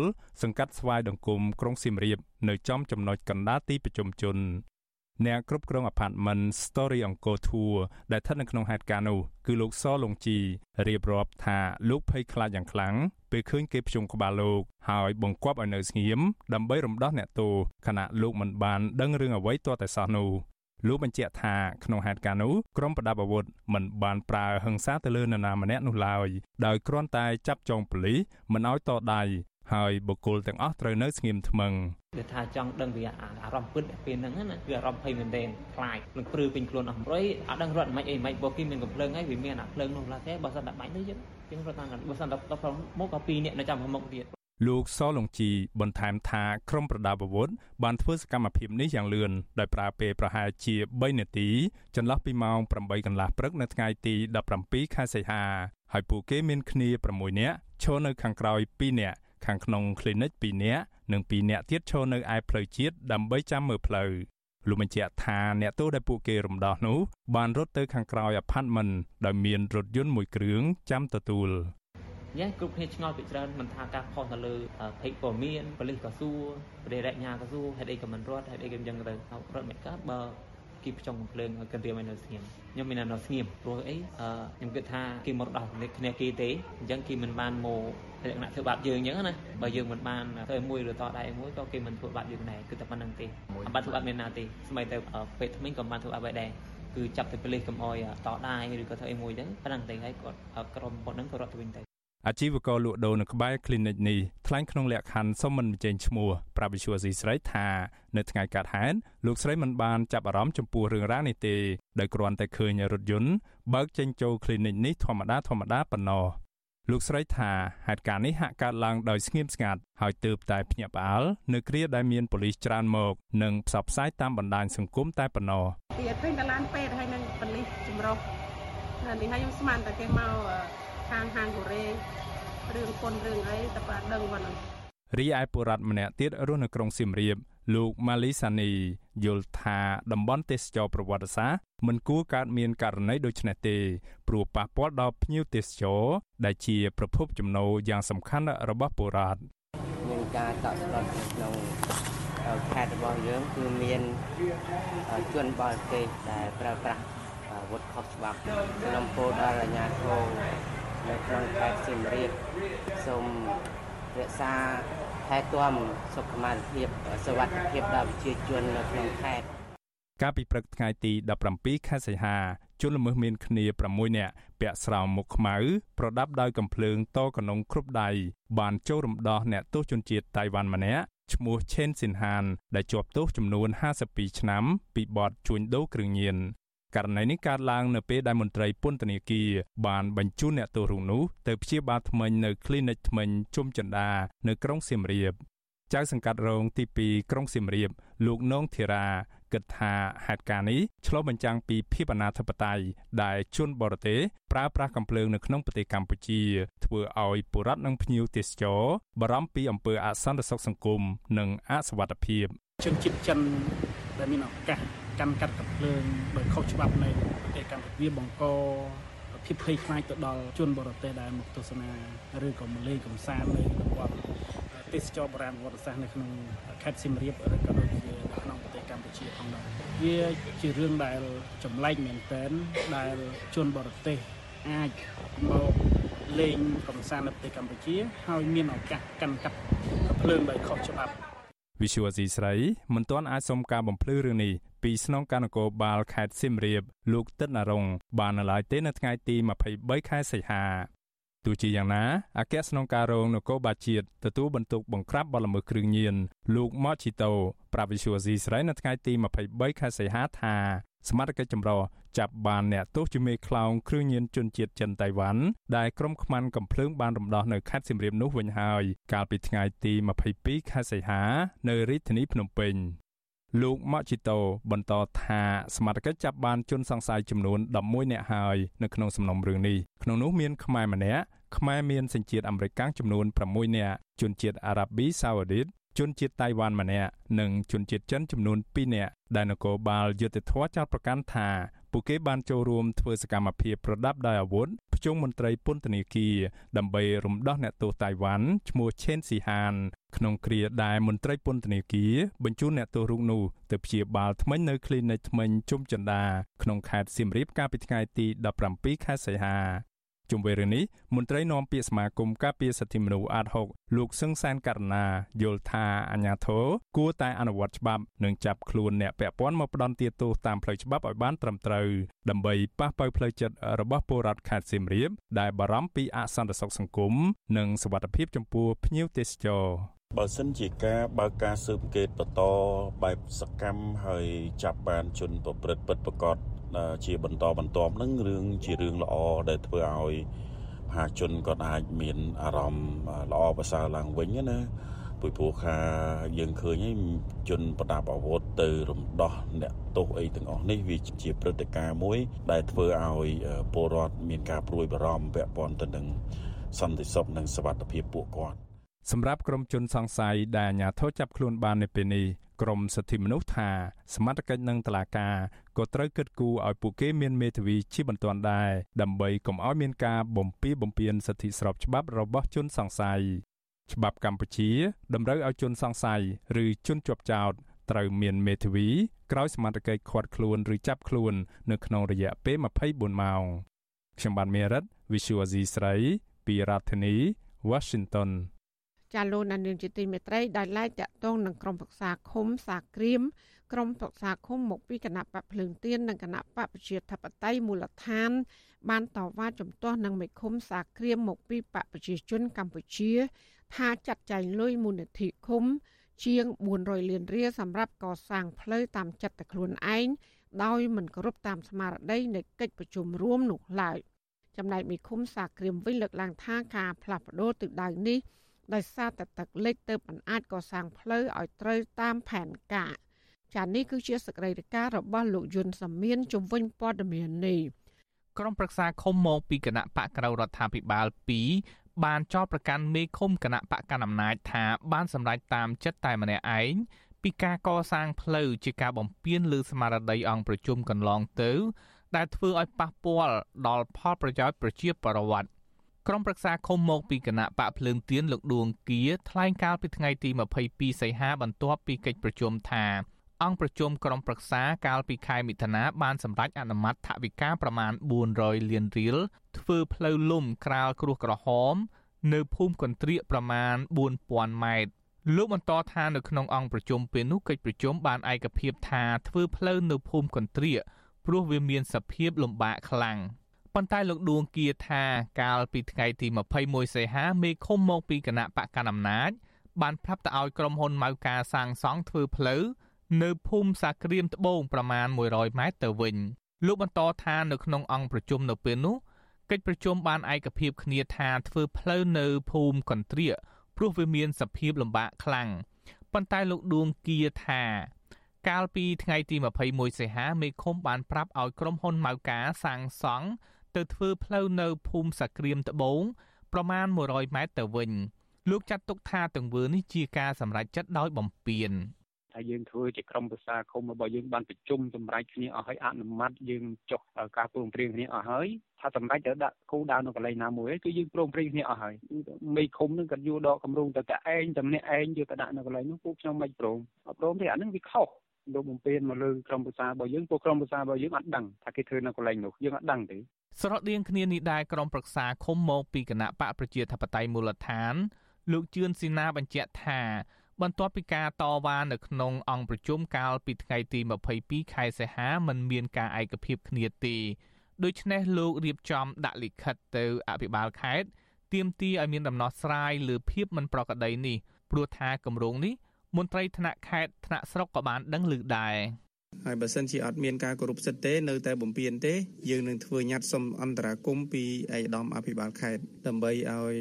[SPEAKER 9] សង្កាត់ស្វាយដង្គមក្រុងសៀមរាបនៅចំចំណុចកណ្ដាលទីប្រជុំជន អ្នកគ្រប់គ្រងអាផាតមិន Story Encore Tour ដែលស្ថិតនៅក្នុងហេតុការណ៍នោះគឺលោកសលងជីរៀបរាប់ថាលោកភ័យខ្លាចយ៉ាងខ្លាំងពេលឃើញគេភ្ជុំក្បាលលោកហើយបង្គាប់ឲ្យនៅស្ងៀមដើម្បីរំដោះអ្នកទោសខណៈលោកមិនបានដឹងរឿងអ្វីទាល់តែសោះនោះលោកបញ្ជាក់ថាក្នុងហេតុការណ៍នោះក្រុមប្រដាប់អាវុធមិនបានប្រើហិង្សាទៅលើនរណាម្នាក់នោះឡើយដោយគ្រាន់តែចាប់ចងប៉ូលីសមិនឲ្យតដៃ ហើយបុគ្គលទាំងអស់ត្រូវនៅស្ងៀមថ្មឹង
[SPEAKER 10] វាថាចង់ដឹងវាអារម្មណ៍ពិតពេលហ្នឹងណាគឺអារម្មណ៍ភ័យមែនទែនខ្លាចនឹងព្រឺពេញខ្លួនអស់ប្រៃអត់ដឹងរត់មិនអីមិនបើគេមានកំភ្លើងហើយវាមានអាភ្លើងនោះឡាទេបើសិនតែបាច់ទៅយើងយើងរត់តាមបើសិនតែដល់មកក៏ពីរនាក់នៅចាំមុខទៀត
[SPEAKER 9] លោកសលងជីបន្ថែមថាក្រុមប្រដាប់អាវុធបានធ្វើសកម្មភាពនេះយ៉ាងលឿនដោយប្រើពេលប្រហែលជា3នាទីចន្លោះពីម៉ោង8កន្លះព្រឹកនៅថ្ងៃទី17ខែសីហាហើយពួកគេមានគ្នា6នាក់ឈរនៅខាងក្រោយ2នាក់ ខាងក្នុង clinic 2នាក់និង2នាក់ទៀតឈរនៅឯផ្លូវជាតិដើម្បីចាំមើលផ្លូវលោកបញ្ជាក់ថាអ្នកទោសដែលពួកគេរំដោះនោះបានរត់ទៅខាងក្រោយ apartment ដោយមានរថយន្តមួយគ្រឿងចាំទទួល
[SPEAKER 10] យ៉ាងគ្រប់គ្នាឆ្ងល់ពីច្រើនមិនថាការខុសទៅលើភេកព័ត៌មានប៉ូលីសក៏សួរប្រទេសរញ្ញាក៏សួរហេតុអីក៏មិនរត់ហេតុអីក៏អញ្ចឹងទៅរត់មិនកើតបើ គេផ្ចង់ភ្លើងឲ្យកិនរៀមឲ្យនៅស្ងៀមខ្ញុំមាននៅស្ងៀមព្រោះអីខ្ញុំគិតថាគេមកដោះគ្នាគេទេអញ្ចឹងគេមិនបានមកលក្ខណៈធ្វើបាបយើងអញ្ចឹងណាបើយើងមិនបានធ្វើមួយឬតដៃមួយក៏គេមិនធ្វើបាបយើងដែរគឺតែប៉ុណ្្នឹងទេអត់បានធ្វើបាបមានណាទេស្មីទៅពេលថ្មីក៏បានធ្វើបាបដែរគឺចាប់ទៅប៉ូលីសកុំអោយតដៃឬក៏ធ្វើអីមួយទៅប៉ុណ្្នឹងទេហើយគាត់ក្រុមប៉ុណ្្នឹងក៏រត់ទៅវិញទៅ
[SPEAKER 9] អាជីវករលក់ដូរនៅក្បែរ clinic នេះថ្លែងក្នុងលក្ខខណ្ឌសុំមិនបញ្ចេញឈ្មោះប្រាប់វិសុវស៊ីស្រីថានៅថ្ងៃកាត់ហេតុលោកស្រីមិនបានចាប់អារម្មណ៍ចំពោះរឿងរ៉ាវនេះទេដោយគ្រាន់តែឃើញរថយន្តបើកចេញចូល clinic នេះធម្មតាធម្មតាប៉ុណ្ណោះលោកស្រីថាហេតុការណ៍នេះហាក់កើតឡើងដោយស្ងៀមស្ងាត់ហើយទើបតែភ្ញាក់ផ្អើលនៅគ្រាដែលមានប៉ូលីសច្រើនមកនិងផ្សព្វផ្សាយតាមបណ្ដាញសង្គមតែប៉ុណ្ណោះ
[SPEAKER 11] ពីអត់ឃើញតឡានពេទ្យហើយនឹងប៉ូលីសចម្រុះនេះហើយខ្ញុំស្មានតែគេមក ខាងហាងកូរ៉េរឿងពុនរឿងអីតែប៉ាដឹងប៉ុណ្ណឹង
[SPEAKER 9] រីឯបុរដ្ឋម្នាក់ទៀតរស់នៅក្រុងសៀមរាបលោកម៉ាលីសានីយល់ថាតំបន់ទេសចរប្រវត្តិសាស្ត្រមិនគួរកើតមានករណីដូចនេះទេព្រោះប៉ះពាល់ដល់ភ្ញៀវទេសចរដែលជាប្រភពចំណូលយ៉ាងសំខាន់របស់បុរដ្ឋ
[SPEAKER 12] មានការតក់ស្លុតក្នុងខេត្តរបស់យើងគឺមានជនបរទេសដែលប្រើប្រាស់អាវុធខុសច្បាប់ក្នុងពោលដល់អាជ្ញាធរ នៅក្នុងខេត្តសៀមរាបសូមរក្សាថែទាំសុខុមាលភាពសុវត្ថិភាពដល់ប្រជាជននៅក្នុងខេត្ត
[SPEAKER 9] កាលពីព្រឹកថ្ងៃទី17ខែសីហាជនល្មើសមានគ្នា6នាក់ពាក់ស្រោមមុខខ្មៅប្រដាប់ដោយកំភ្លើងតកនងគ្រប់ដៃបានចូលរំដោះអ្នកទោសជនជាតិតៃវ៉ាន់ម្នាក់ឈ្មោះឆេនស៊ីនហានដែលជាប់ទោសចំនួន52ឆ្នាំពីបទជួញដូរគ្រឿងញៀន ករណីនេះកើតឡើងនៅពេលដែលមន្ត្រីពន្ធនាគារបានបញ្ជូនអ្នកទោសរូបនោះទៅព្យាបាលធ្មេញនៅ clinic ធ្មេញជុំចិន្តានៅក្រុងសៀមរាបចៅសង្កាត់រងទី2ក្រុងសៀមរាប លោកនងធីរ៉ាគិតថាហេតុការណ៍នេះឆ្លុះបញ្ចាំងពីភាពអនាធិបតេយ្យដែលជនបរទេសប្រើប្រាស់កំភ្លើងនៅក្នុងប្រទេសកម្ពុជា ធ្វើឲ្យបុរដ្ឋនិងភ្ញៀវទេសចរបារម្ភពីអំពើអសន្តិសុខសង្គមនិងអសវត្ថិភាព
[SPEAKER 8] ជនជាតិចិនដែលមានឱកាស កាន់កាត់កំភ្លើងដោយខុសច្បាប់នៅប្រទេសកម្ពុជាបង្កភាពភ័យខ្លាចទៅដល់ជនបរទេសដែលមកទស្សនាឬក៏មកលេងកម្សាន្តនៅតំបន់ទេសចរបុរាណវត្តសាស្ត្រនៅក្នុងខេត្តសៀមរាបឬក៏ដូចជានៅក្នុងប្រទេសកម្ពុជាផងដែរវាជារឿងដែលចម្លែកមែនទែនដែលជនបរទេសអាចមកលេងកំសាន្តនៅប្រទេសកម្ពុជា ហើយមានឱកាសកាន់កាប់ភ្លើងដោយខុសច្បាប់
[SPEAKER 9] វិសុវស៊ីស្រីមិនទាន់អាចសុំការបំភ្លឺរឿងនេះពីស្នងការនគរបាលខេត្តសៀមរាប លោកទឹកណារុងបាននៅឡើយទេនៅថ្ងៃទី23ខែសីហាទោះជាយ៉ាងណាអគ្គស្នងការរងនគរបាលជាតិទទួលបន្ទុកបង្ក្រាបបទល្មើសគ្រឿងញៀនលោកម៉ូជីតូប្រាប់វិសុវអាស៊ីស្រីនៅថ្ងៃទី23ខែសីហាថា សមាជិកចម្រុះចាប់បានអ្នកទោសជាមេខ្លោងគ្រឿងញៀនជនជាតិចិនតៃវ៉ាន់ដែលក្រុមខ្មាំងកំភ្លើងបានរំដោះនៅខេត្តសៀមរាបនោះវិញហើយកាលពីថ្ងៃទី22ខែសីហា នៅរាជធានីភ្នំពេញលោកម៉ាជីតូបន្តថាសមាជិកចាប់បានជនសង្ស័យចំនួន11នាក់ហើយនៅក្នុងសំណុំរឿងនេះក្នុងនោះមានខ្មែរម្នាក់ខ្មែរមានសញ្ជាតិអាមេរិកចំនួន6នាក់ជនជាតិអារ៉ាប៊ីសាអូឌីត ជនជាតិតៃវ៉ាន់ម្នាក់និងជនជាតិចិនចំនួន2នាក់ដែលនគរបាលយុតិធធចោទប្រកាន់ថាពួកគេបានចូលរួមធ្វើសកម្មភាពប្រដាប់ដោយអាវុធភ្ជុំមន្ត្រីពន្ធនាគារដើម្បីរំដោះអ្នកទោសតៃវ៉ាន់ឈ្មោះឆេនស៊ីហាន ក្នុងគ្រាដែលមន្ត្រីពន្ធនាគារបញ្ជូនអ្នកទោសរូបនោះទៅព្យាបាលថ្មិញនៅគ្លីនិកថ្មិញជុំចិន្តាក្នុងខេត្តសៀមរាបកាលពីថ្ងៃទី17ខែសីហា ជុំវិញរឿងនេះមន្ត្រីនាំពាក្យសមាគមការពារសិទ្ធិមនុស្សអាត6លោកសឹងសានករណាយល់ថាអាញាធរគួរតែអនុវត្តច្បាប់និងចាប់ខ្លួនអ្នកពាក់ព័ន្ធមកផ្ដន្ទាទោសតាមផ្លូវច្បាប់ឲ្យបានត្រឹមត្រូវដើម្បីប៉ះប៉ូវផ្លូវចិត្តរបស់ពលរដ្ឋខេត្តសៀមរាបដែលបារម្ភពីអសន្តិសុខសង្គមនិងសុវត្ថិភាពចំពោះភ្ញៀវទេសចរ
[SPEAKER 13] បើសិនជាការបើកការស៊ើបអង្កេតបន្តបែបសកម្មហើយចាប់បានជនប្រព្រឹត្តពិតប្រាកដ ជាបន្តបន្ទាប់នឹងរឿងជារឿងល្អដែលធ្វើឲ្យមហាជនគាត់អាចមានអារម្មណ៍ល្អប្រសើរឡើងវិញណាពីព្រោះថាយើងឃើញហើយជនប្រដាប់អាវុធទៅរំដោះអ្នកទោសអីទាំងអស់នេះវាជាព្រឹត្តិការណ៍មួយ ដែលធ្វើឲ្យពលរដ្ឋមានការព្រួយបារម្ភពាក់ព័ន្ធទៅនឹងសន្តិសុខនិងសុវត្ថិភាពពួកគាត់
[SPEAKER 9] សម្រាប់ក្រុមជនសង្ស័យដែលអាជ្ញាធរចាប់ខ្លួនបាននៅពេលនេះក្រមសិទ្ធិមនុស្សថាសមត្ថកិច្ចនិងតុលាការក៏ត្រូវគិតគូរឲ្យពួកគេមានមេធាវីជាបន្ទាន់ដែរដើម្បីកុំឲ្យមានការបំពីបំពានសិទ្ធិស្របច្បាប់របស់ជនសង្ស័យច្បាប់កម្ពុជាតម្រូវឲ្យជនសង្ស័យឬជនជាប់ចោតត្រូវមានមេធាវីក្រោយសមត្ថកិច្ចឃាត់ខ្លួនឬចាប់ខ្លួន នៅក្នុងរយៈពេល24ម៉ោងខ្ញុំបានមេរិត Visual Asia ស្រីពីរដ្ឋធានី Washington
[SPEAKER 3] ចាលោកនានីជាទីមេត្រីដែលឡែកតាក់ទងនឹងក្រុមប្រឹក្សាឃុំសាក្រៀមក្រុមប្រឹក្សាឃុំមកពីគណៈបកភ្លើងទៀននិងគណៈបកប្រជាធិបតេយ្យមូលដ្ឋាន បានតវ៉ាជំទាស់នឹងមេឃុំសាក្រៀមមកពីបកប្រជាជនកម្ពុជា ថាចាត់ចែងលុយមូលនិធិឃុំ ជាង400លានរៀលសម្រាប់កសាងផ្លូវតាមចិត្តតែខ្លួនឯងដោយមិនគោរពតាមស្មារតីនៃកិច្ចប្រជុំរួមនោះឡើយចំណែកមេឃុំសាក្រៀមវិញលើកឡើងថាការផ្លាស់ប្ដូរទិសដៅនេះ ដោយសារតែទឹកលិចទៅមិនអាចកសាងផ្លូវឲ្យត្រូវតាមផែនការចានេះគឺជាសកម្មភាពរបស់លោកយុនសាមៀនជំវិញព័ត៌មាននេះ
[SPEAKER 14] ក្រុមប្រឹក្សាឃុំមកពីគណៈបកក្រៅរដ្ឋាភិបាល2បានចោទប្រកាន់មេឃុំគណៈបកកណ្ដាលអំណាចថាបានសម្រេចតាមចិត្តតែម្នាក់ឯងពីការកសាងផ្លូវជាការបំពានលើស្មារតីអង្គប្រជុំកន្លងទៅ ដែលធ្វើឲ្យប៉ះពាល់ដល់ផលប្រយោជន៍ប្រជាពលរដ្ឋ ក្រុមប្រឹក្សាឃុំមកពីគណៈបកភ្លើងទៀនលោកដួងគៀថ្លែងកាលពីថ្ងៃទី22សីហាបន្ទាប់ពីកិច្ចប្រជុំថាអង្គប្រជុំក្រុមប្រឹក្សាកាលពីខែមិថុនាបានសម្រេចអនុម័តថវិកាប្រមាណ400លានរៀលធ្វើផ្លូវលំក្រាលគ្រោះក្រហម នៅភូមិកន្ទ្រៀកប្រមាណ4000ម៉ែត្រលោកបន្តថានៅក្នុងអង្គប្រជុំពេលនោះកិច្ចប្រជុំបានឯកភាពថាធ្វើផ្លូវនៅភូមិកន្ទ្រៀកព្រោះវាមានសភាពលំបាកខ្លាំង។ ប៉ុន្តែលោកដួងគៀថាកាលពីថ្ងៃទី21សីហាមេឃុំមកពីគណៈបកកណ្ដាលអំណាចបានប្រាប់ទៅឲ្យក្រុមហ៊ុនម៉ៅការសាងសង់ធ្វើផ្លូវនៅភូមិសាក្រៀមត្បូងប្រមាណ100ម៉ែត្រទៅវិញលោកបន្តថានៅក្នុងអង្គប្រជុំនៅពេលនោះកិច្ចប្រជុំបានឯកភាពគ្នាថាធ្វើផ្លូវនៅភូមិកន្ទ្រាព្រោះវាមានសភាពលំបាកខ្លាំងប៉ុន្តែលោកដួងគៀថាកាលពីថ្ងៃទី21សីហាមេឃុំបានប្រាប់ឲ្យក្រុមហ៊ុនម៉ៅការសាងសង់ ទៅធ្វើផ្លូវនៅភូមិសាក្រៀមត្បូងប្រមាណ100ម៉ែត្រទៅវិញលោកចាត់ទុកថាទង្វើនេះជាការសម្រេចចិត្តដោយបំពាន
[SPEAKER 15] ថាយើងធ្វើជាក្រុមប្រឹក្សាគុំរបស់យើងបានប្រជុំសម្រេចគ្នាអស់ហើយអនុម័តយើងចុះការព្រមព្រៀងគ្នាអស់ហើយថាសម្រេចទៅដាក់គោលដៅនៅកន្លែងណាមួយគឺយើងព្រមព្រៀងគ្នាអស់ហើយមេឃុំនឹងក៏យល់ដកគម្រោងទៅតែឯងតែម្នាក់ឯងយកទៅដាក់នៅកន្លែងនោះពួកខ្ញុំមិនព្រមអត់ព្រមទេអានឹងវាខុសលោកបំពេញមកលើក្រុមប្រឹក្សារបស់យើងពួកក្រុមប្រឹក្សារបស់យើងអត់ដឹងថាគេធ្វើនៅកន្លែងនោះយើងអត់ដឹងទេ
[SPEAKER 14] ស្រដៀងគ្នានេះដែរក្រុមប្រឹក្សាឃុំមកពីគណៈបកប្រជាធិបតេយ្យមូលដ្ឋាន លោកជឿនស៊ីណាបញ្ជាក់ថាបន្ទាប់ពីការតវ៉ានៅក្នុងអង្គប្រជុំកាលពីថ្ងៃទី22ខែសីហាមិនមានការឯកភាពគ្នាទេដូច្នេះលោករៀបចំដាក់លិខិតទៅអភិបាលខេត្តទាមទារឲ្យមានដំណោះស្រាយលើភាពមិនប្រក្រតីនេះព្រោះថាគម្រោងនេះមន្ត្រីថ្នាក់ខេត្តថ្នាក់ស្រុកក៏បានដឹងឮដែរ
[SPEAKER 16] ហើយបើសិនជាអត់មានការគោរពសិទ្ធិទេនៅតែបំពេញទេយើងនឹងធ្វើញត្តិសុំអន្តរាគមពីឯកឧត្តមអភិបាលខេត្តដើម្បីឲ្យ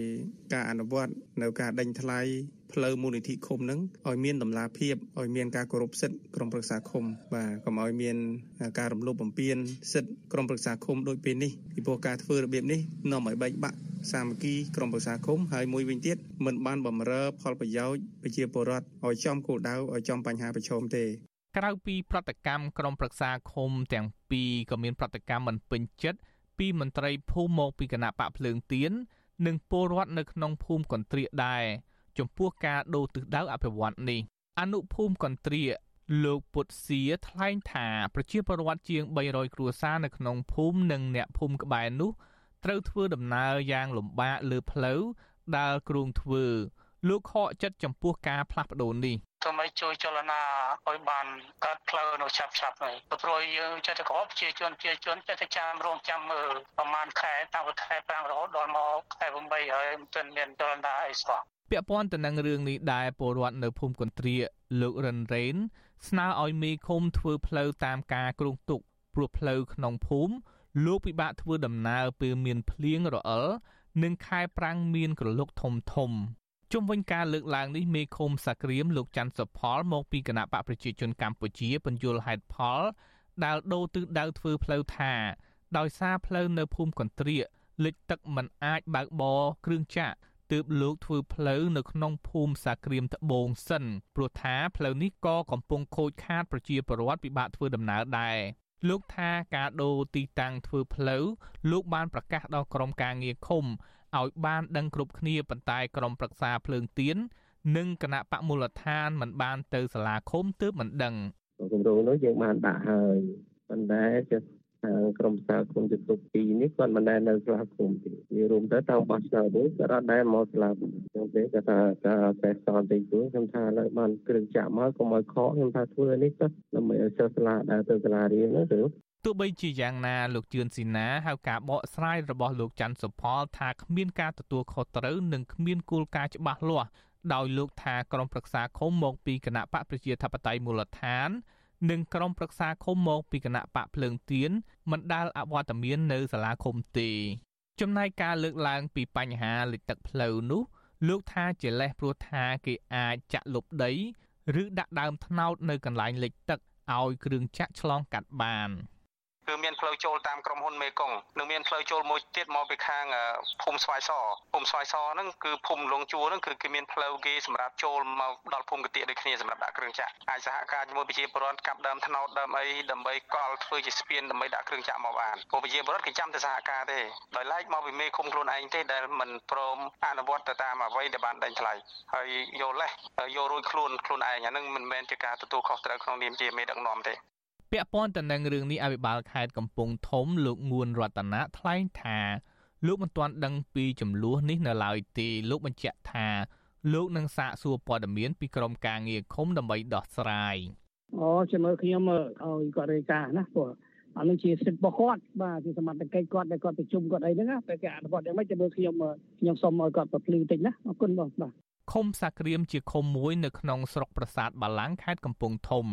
[SPEAKER 16] ការអនុវត្តនៅការដេញថ្លៃផ្លូវមូលនិធិឃុំនឹងឲ្យមានតម្លាភាពឲ្យមានការគោរពសិទ្ធិក្រុមប្រឹក្សាឃុំបាទកុំឲ្យមានការរំលោភបំពានសិទ្ធិក្រុមប្រឹក្សាឃុំដូចពេលនេះពីព្រោះការធ្វើរបៀបនេះនាំឲ្យបែកបាក់សាមគ្គីក្រុមប្រឹក្សាឃុំហើយមួយវិញទៀតមិនបានបំរើផលប្រយោជន៍ប្រជាពលរដ្ឋឲ្យចំគោលដៅឲ្យចំបញ្ហាប្រឈមទេ
[SPEAKER 14] ក្រៅពីប្រតិកម្មក្រុមប្រឹក្សាឃុំទាំងពីរក៏មានប្រតិកម្មមិនពេញចិត្តពីមន្ត្រីភូមិមកពីគណៈបកភ្លើងទៀននិងពលរដ្ឋនៅក្នុងភូមិកន្ទ្រាកដែរចំពោះការដូរទិសដៅអភិវឌ្ឍនេះអនុភូមិកន្ទ្រាលោកពុតសៀថ្លែងថាប្រជាពលរដ្ឋជាង300គ្រួសារនៅក្នុងភូមិនិងអ្នកភូមិក្បែរនោះត្រូវធ្វើដំណើរយ៉ាងលំបាកលើផ្លូវដែលគ្រោងធ្វើលោកខកចិត្តចំពោះការផ្លាស់ប្ដូរនេះ
[SPEAKER 17] ធ្វើម៉េចជួយចលនាឲ្យបានកើតផ្លូវនៅឆាប់ឆាប់នេះព្រោះយើងចិត្តក្របជាជនជាជនចិត្តចាំរងចាំមើលប្រហែលខែតាំងពីខែ5រហូតដល់មកខែ8ហើយមិនទាន់មានចលនាអីសោះ
[SPEAKER 14] ពាក់ព័ន្ធទៅនឹងរឿងនេះដែរពលរដ្ឋនៅភូមិកន្ទ្រាលោករិនរ៉េនស្នើឲ្យមេឃុំធ្វើផ្លូវតាមការគ្រោងទុកព្រោះផ្លូវក្នុងភូមិលោកពិបាកធ្វើដំណើរពេលមានភ្លៀងរអិលនិងខែប្រាំងមានក្រឡុកធំធំ ជុំវិញការលើកឡើងនេះមេឃុំសាក្រៀមលោកច័ន្ទសុផលមកពីគណៈបកប្រជាជនកម្ពុជាបញ្យលហេតុផលដែលដូរទិសដៅធ្វើផ្លូវថា ដោយសារផ្លូវនៅភូមិកន្ទ្រាលិចទឹកមិនអាចបើកបរគ្រឿងចាក់ទើបលោកធ្វើផ្លូវនៅក្នុងភូមិសាក្រៀមត្បូងសិនព្រោះថាផ្លូវនេះក៏កំពុងខូចខាតប្រជាពលរដ្ឋពិបាកធ្វើដំណើរដែរលោកថាការដូរទីតាំងធ្វើផ្លូវលោកបានប្រកាសដល់ក្រុមការងារឃុំ ឲ្យបានដឹងគ្រប់គ្នាប៉ុន្តែក្រុមប្រឹក្សាភ្លើងទៀននិងគណៈបកមូលដ្ឋានមិនបានទៅសាលាឃុំទើបមិនដឹង
[SPEAKER 18] គម្រោងនោះយើងបានដាក់ហើយប៉ុន្តែជាខាងក្រមសាគុំជំទប់2នេះគាត់មិនដែលនៅស្លាប់គុំទេវារួមទៅតាមបោះឆ្នោតនេះគាត់អត់ដែលមកស្លាប់ចឹងទេគាត់ថាការសេះសនទីទួខ្ញុំថាឡើយបានគ្រឿងចាក់មកកុំឲ្យខកខ្ញុំថាធ្វើនេះទៅដើម្បីឲ្យសិស្សសាលាដែលទៅសាលារៀនណាទៅ
[SPEAKER 14] ទោះបីជាយ៉ាងណាលោកជឿនស៊ីណាហៅការបកស្រាយរបស់លោកច័ន្ទសុផលថាគ្មានការទទួលខុសត្រូវនិងគ្មានគោលការណ៍ច្បាស់លាស់ដោយលោកថាក្រុមប្រឹក្សាឃុំមកពីគណៈបកប្រជាធិបតេយ្យមូលដ្ឋាន និងក្រុមប្រឹក្សាឃុំមកពីគណៈបកភ្លើងទៀនមិនដាល់អវត្តមាននៅសាលាឃុំទេចំណែកការលើកឡើងពីបញ្ហាលិចទឹកផ្លូវនោះ លោកថាជាលេសព្រោះថាគេអាចចាក់លុបដី ឬដាក់ដើមថ្នោតនៅកន្លែងលិចទឹកឲ្យគ្រឿងចាក់ឆ្លងកាត់បាន។
[SPEAKER 17] គឺមានផ្លូវចូលតាមក្រុមហ៊ុនមេកុងនិងមានផ្លូវចូលមួយទៀតមកពីខាងភូមិស្វាយសភូមិស្វាយសហ្នឹងគឺភូមិលងជួរហ្នឹងគឺគេមានផ្លូវគេសម្រាប់ចូលមកដល់ភូមិកតិដូចគ្នាសម្រាប់ដាក់គ្រឿងចាក់អាចសហការជាមួយប្រជាពលរដ្ឋកាប់ដើមថ្នោតដើមអីដើម្បីកល់ធ្វើជាស្ពានដើម្បីដាក់គ្រឿងចាក់មកបានព្រោះប្រជាពលរដ្ឋគេចាំតែសហការទេដោយឡែកមកពីមេឃុំខ្លួនឯងទេដែលមិនព្រមអនុវត្តទៅតាមអ្វីដែលបានដេញថ្លៃហើយយកលេសយករួចខ្លួនខ្លួនឯងអាហ្នឹងមិនមែនជាការទទួលខុសត្រូវក្នុងនាមជាមេដឹកនាំទេ
[SPEAKER 14] ពាក់ព័ន្ធទៅនឹងរឿងនេះអភិបាលខេត្តកំពង់ធំលោកងួនរតនាថ្លែងថាលោកមិនទាន់ដឹងពីចំនួននេះនៅឡើយទេលោកបញ្ជាក់ថាលោកនឹងសាកសួរព័ត៌មានពីក្រុមការងារឃុំដើម្បីដោះស្រាយ
[SPEAKER 8] អូចាំមើលខ្ញុំឲ្យគាត់រាយការណ៍ណាព្រោះអានឹងជាសិទ្ធិរបស់គាត់បាទជាសមត្ថកិច្ចគាត់ដែលគាត់ប្រជុំគាត់អីហ្នឹងតែគេអនុវត្តយ៉ាងម៉េចចាំមើលខ្ញុំខ្ញុំសូមឲ្យគាត់ប្រភ្លឺតិចណាអរគុណបងបាទ
[SPEAKER 14] ឃុំសាក្រៀមជាឃុំមួយនៅក្នុងស្រុកប្រាសាទបាឡាំងខេត្តកំពង់ធំ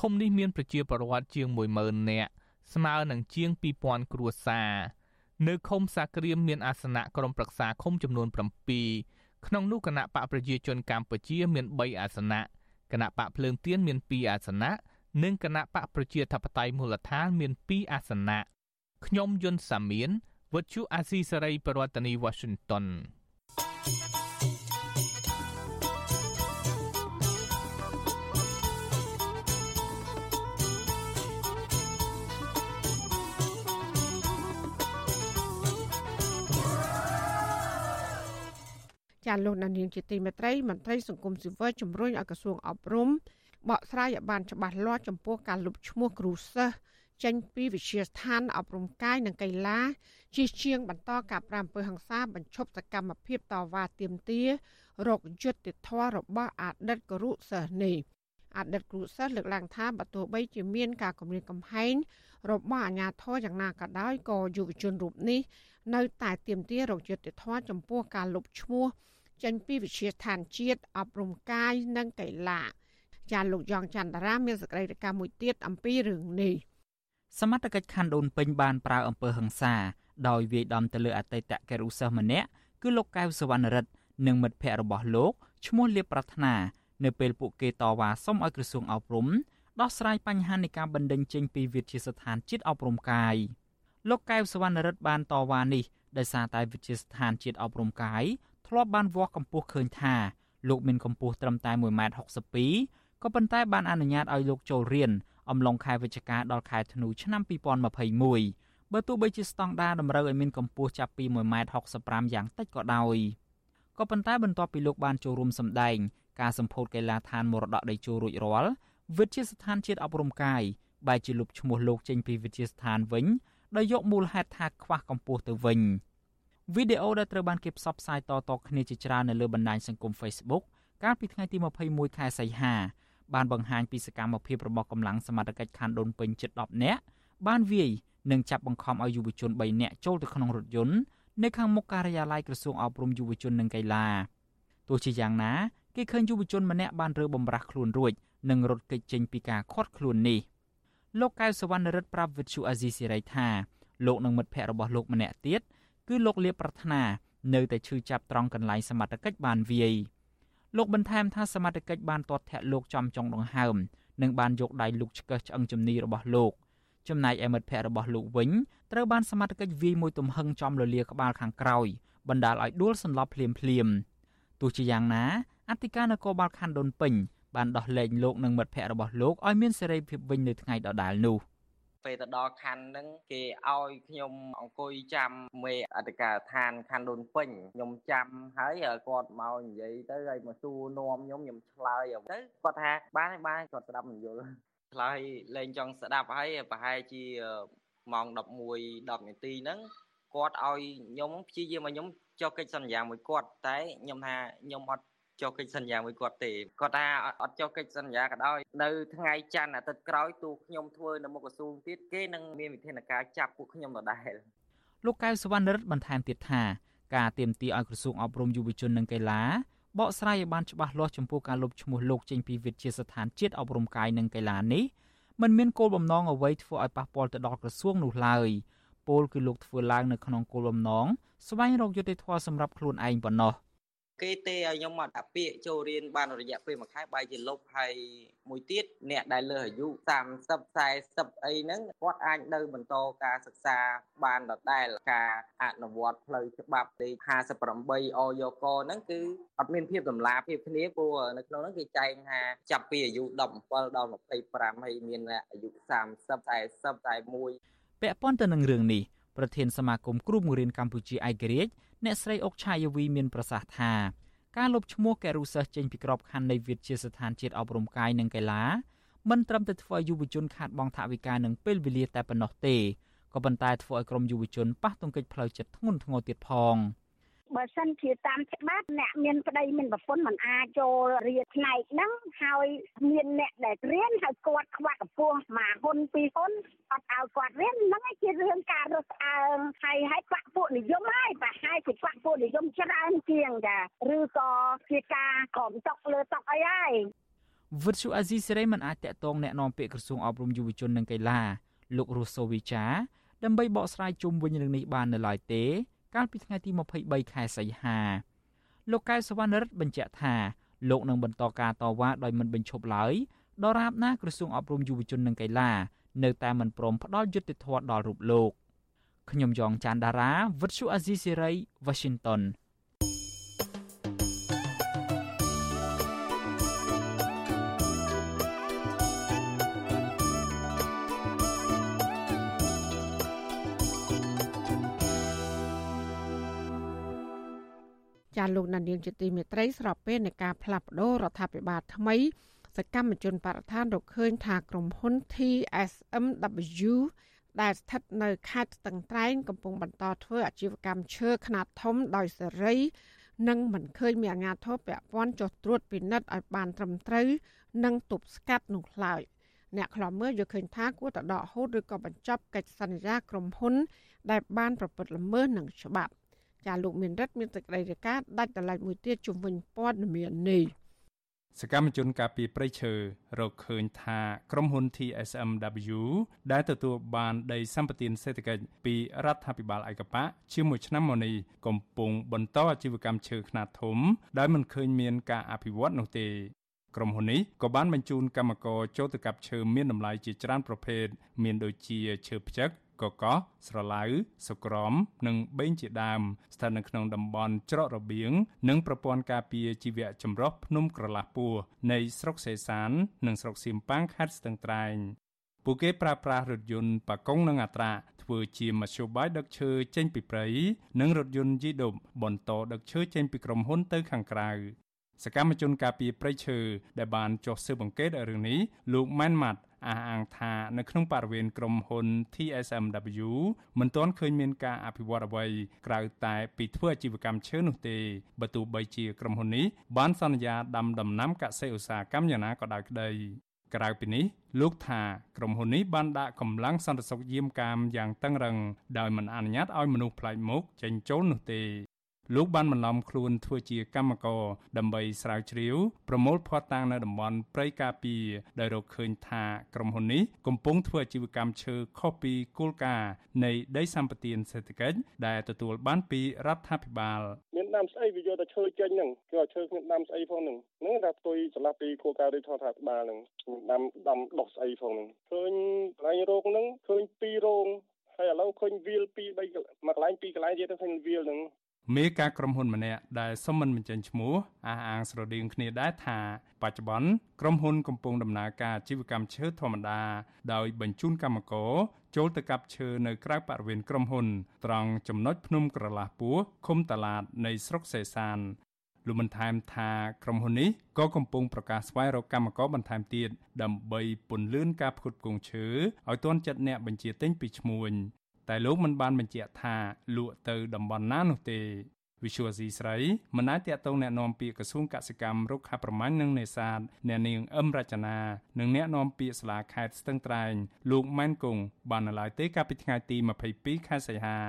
[SPEAKER 14] ឃុំនេះមានប្រជាពលរដ្ឋជាង10000នាក់ស្មើនឹងជាង2000គ្រួសារនៅឃុំសាក្រៀមមានអាសនៈក្រុមប្រឹក្សាឃុំចំនួន7ក្នុងនោះគណៈបកប្រជាជនកម្ពុជាមាន3អាសនៈគណៈបកភ្លើងទៀនមាន2អាសនៈនិងគណៈបកប្រជាធិបតេយ្យមូលដ្ឋានមាន2អាសនៈខ្ញុំយុនសាមៀនវិទ្យុអាស៊ីសេរីប្រធានាធិបតី Washington
[SPEAKER 3] ចាលោកនាងជាទីមេត្រីមន្ត្រីសង្គមស៊ីវិលជំរុញឲ្យក្រសួងអប់រំបកស្រាយឲ្យបានច្បាស់លាស់ចំពោះការលុបឈ្មោះគ្រូសិស្សចេញពីវិទ្យាស្ថានអប់រំកាយនិងកីឡាជិះជាងបន្តការប្រាំអំពើហិង្សាបញ្ឈប់សកម្មភាពតវ៉ាទាមទាររកយុត្តិធម៌របស់អតីតគរុសិស្សនេះអតីតគ្រូសិស្សលើកឡើងថាបើទោះបីជាមានការគំរាមកំហែងរបស់អាជ្ញាធរយ៉ាងណាក៏ដោយក៏យុវជនរូបនេះនៅតែទាមទាររកយុត្តិធម៌ចំពោះការលុបឈ្មោះ ចេញពីវិជាឋានជាតិអប់រំកាយនិងកីឡាចាលោកយ៉ងច័ន្ទរាមានសេចក្តីរាយការណ៍មួយទៀតអំពីរឿងនេះ
[SPEAKER 2] សមត្ថកិច្ចខណ្ឌដូនពេញបានប្រើអំពើហិង្សាដោយវាយដំទៅលើអតីតកេរុសិស្សម្នាក់គឺលោកកៅសវណ្ណរិទ្ធនិងមិត្តភ័ក្តិរបស់លោកឈ្មោះលៀបប្រាថ្នានៅពេលពួកគេតវ៉ាសុំឲ្យក្រសួងអប់រំដោះស្រាយបញ្ហានៃការបណ្តេញចេញពីវិទ្យាស្ថានជាតិអប់រំកាយលោកកែវសវណ្ណរិទ្ធបានតវ៉ានេះដោយសារតែវិទ្យាស្ថានជាតិអប់រំកាយ ធ្លាប់បានវាស់កម្ពស់ឃើញថាលោកមានកម្ពស់ត្រឹមតែ1.62ម៉ែត្រក៏ប៉ុន្តែបានអនុញ្ញាតឲ្យលោកចូលរៀនអំឡុងខែវិច្ឆិកាដល់ខែធ្នូឆ្នាំ2021បើទោះបីជាស្តង់ដារតម្រូវឲ្យមានកម្ពស់ចាប់ពី1.65ម៉ែត្រយ៉ាងតិចក៏ដោយក៏ប៉ុន្តែបន្ទាប់ពីលោកបានចូលរួមសម្ដែងការសម្ពោធកីឡាដ្ឋានមរតកដីជោរួចរាល់វិទ្យាស្ថានជាតិអប់រំកាយបែរជាលុបឈ្មោះលោកចេញពីវិទ្យាស្ថានវិញដោយយកមូលហេតុថាខ្វះកម្ពស់ទៅវិញ វីដេអូដែលត្រូវបានគេផ្សព្វផ្សាយតៗគ្នាជាច្រើននៅលើបណ្ដាញសង្គម Facebook កាលពីថ្ងៃទី21ខែសីហាបានបង្ហាញពីសកម្មភាពរបស់កម្លាំងសមត្ថកិច្ចខណ្ឌដូនពេញជិត10នាក់បានវាយនិងចាប់បង្ខំឲ្យយុវជន3នាក់ចូលទៅក្នុងរថយន្តនៅខាងមុខការិយាល័យក្រសួងអប់រំយុវជននិងកីឡាទោះជាយ៉ាងណាគេឃើញយុវជនម្នាក់បានរើបំរាស់ខ្លួនរួចនិងរត់គេចចេញពីការឃាត់ខ្លួននេះលោកកៅសវណ្ណរិទ្ធប្រាប់វិទ្យុអាស៊ីសេរីថាលោកនិងមិត្តភ័ក្តិរបស់លោកម្នាក់ទៀត គឺលោកលៀបប្រាថ្នានៅតែឈឺចាប់ត្រង់កន្លែងសមត្ថកិច្ចបានវាយលោកបន្ថែមថាសមត្ថកិច្ចបានទាត់ធាក់លោកចំចុងដង្ហើមនិងបានយកដៃលោកឆ្កឹះឆ្អឹងជំនីរបស់លោកចំណែកឯមិត្តភ័ក្តិរបស់លោកវិញត្រូវបានសមត្ថកិច្ចវាយមួយទំហឹងចំលលាក្បាលខាងក្រោយបណ្ដាលឲ្យដួលសន្លប់ភ្លាមភ្លាមទោះជាយ៉ាងណាអធិការនគរបាលខណ្ឌដូនពេញបានដោះលែងលោកនិងមិត្តភ័ក្តិរបស់លោកឲ្យមានសេរីភាពវិញនៅថ្ងៃដដែលនោះ
[SPEAKER 19] ពេលទៅដល់ខណ្ឌហ្នឹងគេឲ្យខ្ញុំអង្គុយចាំមេអធិការដ្ឋានខណ្ឌដូនពេញខ្ញុំចាំហើយគាត់មកនិយាយទៅហើយមកសួរនាំខ្ញុំខ្ញុំឆ្លើយទៅគាត់ថាបានបានគាត់ស្ដាប់មិនយល់ឆ្លើយលែងចង់ស្ដាប់ហើយប្រហែលជាម៉ោង11 10នាទីហ្នឹងគាត់ឲ្យខ្ញុំព្យាយាមឲ្យខ្ញុំចុះកិច្ចសន្យាមួយគាត់តែខ្ញុំថាខ្ញុំអត់ ចុះកិច្ចសន្យាមួយគាត់ទេគាត់ថាអត់ចុះកិច្ចសន្យាក៏ដោយនៅថ្ងៃច័ន្ទអាទិត្យក្រោយទោះខ្ញុំធ្វើនៅមុខក្រសួងទៀតគេនឹងមានវិធានការចាប់ពួកខ្ញុំដដែល
[SPEAKER 2] លោកកៅសវណ្ណរិទ្ធបន្ថែមទៀតថាការទៀមទីឲ្យក្រសួងអប់រំយុវជននិងកីឡាបកស្រាយឲ្យបានច្បាស់លាស់ចំពោះការលុបឈ្មោះលោកចេញពីវិទ្យាស្ថានជាតិអប់រំកាយនិងកីឡានេះมันមានគោលបំណងអ្វីធ្វើឲ្យប៉ះពាល់ទៅដល់ក្រសួងនោះឡើយពលគឺលោកធ្វើឡើងនៅក្នុងគោលបំណងស្វែងរកយុត្តិធម៌សម្រាប់ខ្លួនឯងប៉ុណ្ណោះ
[SPEAKER 19] គេទេឲ្យខ្ញុំមកដាក់ពាក្យចូលរៀនបានរយៈពេលមួយខែបែរជាលុបហើយមួយទៀតអ្នកដែលលើសអាយុ30 40អីហ្នឹងគាត់អាចនៅបន្តការសិក្សាបានដដែលការអនុវត្តផ្លូវច្បាប់ទី58អយកហ្នឹងគឺអត់មានភាពតម្លាភាពគ្នាព្រោះនៅក្នុងហ្នឹងគេចែងថាចាប់ពីអាយុ17ដល់25ហើយមានអាយុ30 40 41
[SPEAKER 2] ពាក់ព័ន្ធទៅនឹងរឿងនេះប្រធានសមាគមគ្រូបង្រៀនកម្ពុជាឯករាជ្យ អ្នកស្រីអុកឆាយាវីមានប្រសាសន៍ថាការលុបឈ្មោះកែរូសិស្សចេញពីក្របខ័ណ្ឌនៃវិទ្យាស្ថានជាតិអប់រំកាយនិងកីឡាមិនត្រឹមតែធ្វើឲ្យយុវជនខាតបង់ថវិកានិងពេលវេលាតែប៉ុណ្ណោះទេក៏ប៉ុន្តែធ្វើឲ្យក្រុមយុវជនប៉ះទង្គិចផ្លូវចិត្តធ្ងន់ធ្ងរទៀតផង។
[SPEAKER 20] បើសិនជាតាមច្បាប់អ្នកមានប្តីមានប្រពន្ធមិនអាចចូលរៀនផ្នែកហ្នឹងហើយមានអ្នកដែលរៀនហើយគាត់ខ្វះកម្ពស់មួយហ៊ុនពីរហ៊ុនអត់ឲ្យគាត់រៀនហ្នឹងជារឿងការរឹសអើងហើយហើយខ្វះពួកនិយមហើយប្រហែលជាខ្វះពួកនិយមច្រើនជាងចាឬក៏ជាការក្រុមតុកលើតុកអីហើយ
[SPEAKER 2] វិទ្យុអាស៊ីសេរីមិនអាចតាក់ទងแนะនាំពាក្យក្រសួងអប់រំយុវជននិងកីឡាលោករស់សូវីចាដើម្បីបកស្រាយជុំវិញរឿងនេះបាននៅឡើយទេ កាលពីថ្ងៃទី23ខែសីហាលោកកៅសវណ្ណរិទ្ធបញ្ជាក់ថាលោកនឹងបន្តការតវ៉ាដោយមិនបញ្ឈប់ឡើយដរាបណាក្រសួងអប់រំយុវជននិងកីឡានៅតែមិនព្រមផ្ដល់យុត្តិធម៌ដល់រូបលោកខ្ញុំយ៉ងច័ន្ទដារាវិទ្យុអាស៊ីសេរី Washington
[SPEAKER 3] ចាលោកណានៀងជាទីមេត្រីស្របពេលនៃការផ្លាស់ប្ដូររដ្ឋាភិបាលថ្មី សកម្មជនបរិស្ថានរកឃើញថាក្រុមហ៊ុន TSMW ដែលស្ថិតនៅខេត្តស្ទឹងត្រែងកំពុងបន្តធ្វើអាជីវកម្មឈើខ្នាតធំដោយសេរីនិងមិនឃើញមានអាជ្ញាធរពាក់ព័ន្ធចុះត្រួតពិនិត្យឲ្យបានត្រឹមត្រូវនិងទប់ស្កាត់នោះឡើយអ្នកខ្លំមើលយកឃើញថាគួរតែដកហូតឬក៏បញ្ចប់កិច្ចសន្យាក្រុមហ៊ុន ដែលបានប្រព្រឹត្តល្មើសនឹងច្បាប់ ចាលោកមានរិទ្ធមានសេចក្តីរាយការណ៍ដាច់ដライមួយទៀតជំវិញព័ត៌មាននេះ
[SPEAKER 9] សកម្មជនការពីប្រៃឈើរកឃើញថាក្រុមហ៊ុន TSMW ដែលទទួលបានដីសម្បត្តិសេដ្ឋកិច្ចពីរដ្ឋាភិបាលឯកបៈជាមួយឆ្នាំមកនេះកំពុងបន្តអាជីវកម្មឈើខ្នាតធំដែលមិនឃើញមានការអភិវឌ្ឍនោះទេក្រុមហ៊ុននេះក៏បានបញ្ជូនកម្មករចូលទៅកាប់ឈើមានតម្លៃជាច្រើនប្រភេទមានដូចជាឈើផ្ចឹក កកោះស្រឡៅសុក្រំ និងបេងជាដើមស្ថិតនៅក្នុងតំបន់ច្រករបៀងនិងប្រព័ន្ធការពារជីវៈចម្រុះភ្នំក្រឡាស់ពោះនៃស្រុកសេសាន និងស្រុកសៀមប៉ាងខេត្តស្ទឹងត្រែងពួកគេប្រើប្រាស់រថយន្តប៉ាកុងនិងអាត្រាធ្វើជាមធ្យោបាយដឹកឈើចេញពីព្រៃនិងរថយន្តយីដុបបន្តដឹកឈើចេញពីក្រុមហ៊ុនទៅខាងក្រៅសកម្មជនការពីប្រៃឈើដែលបានចុះស៊ើបអង្កេតរឿងនេះលោកម៉ែនម៉ាត់ អះអាងថានៅក្នុងបរិវេណក្រុមហ៊ុន TSMW មិនទាន់ឃើញមានការអភិវឌ្ឍអ្វីក្រៅតែពីធ្វើអាជីវកម្មឈើនោះទេបើទោះបីជាក្រុមហ៊ុននេះបានសន្យាដាំដំណាំកសិឧស្សាហកម្មយ៉ាងណាក៏ដោយក្តីក្រៅពីនេះលោកថាក្រុមហ៊ុននេះបានដាក់កម្លាំងសន្តិសុខយាមកាមយ៉ាងតឹងរឹងដោយមិនអនុញ្ញាតឲ្យមនុស្សប្លែកមុខចេញចូលនោះទេ លោកបានបន្លំខ្លួនធ្វើជាកម្មករដើម្បីស្រាវជ្រាវប្រមូលភស្តុតាងនៅតំបន់ព្រៃការពីដែលរកឃើញថាក្រុមហ៊ុននេះកំពុងធ្វើអាជីវកម្មឈើខុសពីគោលការណ៍នៃដីសម្បត្តិសេដ្ឋកិច្ចដែលទទួលបានពីរដ្ឋាភិបាល
[SPEAKER 21] មានដាំស្អីវាយកតែឈើចេញហ្នឹងគឺឲ្យឈើគ្មានដាំស្អីផងហ្នឹងហ្នឹងថាផ្ទុយឆ្លាស់ពីគោលការណ៍រដ្ឋាភិបាលហ្នឹងដាំដាំដុះស្អីផងហ្នឹងឃើញកន្លែងរោងហ្នឹងឃើញពីររោងហើយឥឡូវឃើញវាល2 3មួយកន្លែងពីរកន្លែងទៀតឃើញវាលហ្នឹង
[SPEAKER 9] មេការក្រុមហ៊ុនម្នាក់ដែលសុំមិនបញ្ចេញឈ្មោះអះអាងស្រដៀងគ្នាដែរថាបច្ចុប្បន្នក្រុមហ៊ុនកំពុងដំណើរការអាជីវកម្មឈើធម្មតាដោយបញ្ជូនកម្មករចូលទៅកាប់ឈើនៅក្រៅបរិវេណក្រុមហ៊ុន ត្រង់ចំណុចភ្នំក្រឡាស់ពោះឃុំតាឡាតនៃស្រុកសេសានលោកបានថែមថាក្រុមហ៊ុននេះក៏កំពុងប្រកាសស្វែងរកកម្មករបន្ថែមទៀតដើម្បីពន្លឿនការផ្គត់ផ្គង់ឈើឲ្យទាន់ចិត្តអ្នកបញ្ជាទិញពីឈ្មួញ តែលោកមិនបានបញ្ជាក់ថាលក់ទៅតំបន់ណានោះទេវិសុវស៊ីស្រីមិនអាចតាក់ទងแนะនាំពាក្យក្រសួងកសិកម្មរុក្ខាប្រមាញ់និងនេសាទអ្នកនាងអឹមរចនានិងអ្នកនាំពាក្យសាលាខេត្តស្ទឹងត្រែងលោកម៉ែនគង់បាននៅឡើយទេកាលពីថ្ងៃទី22ខែសីហា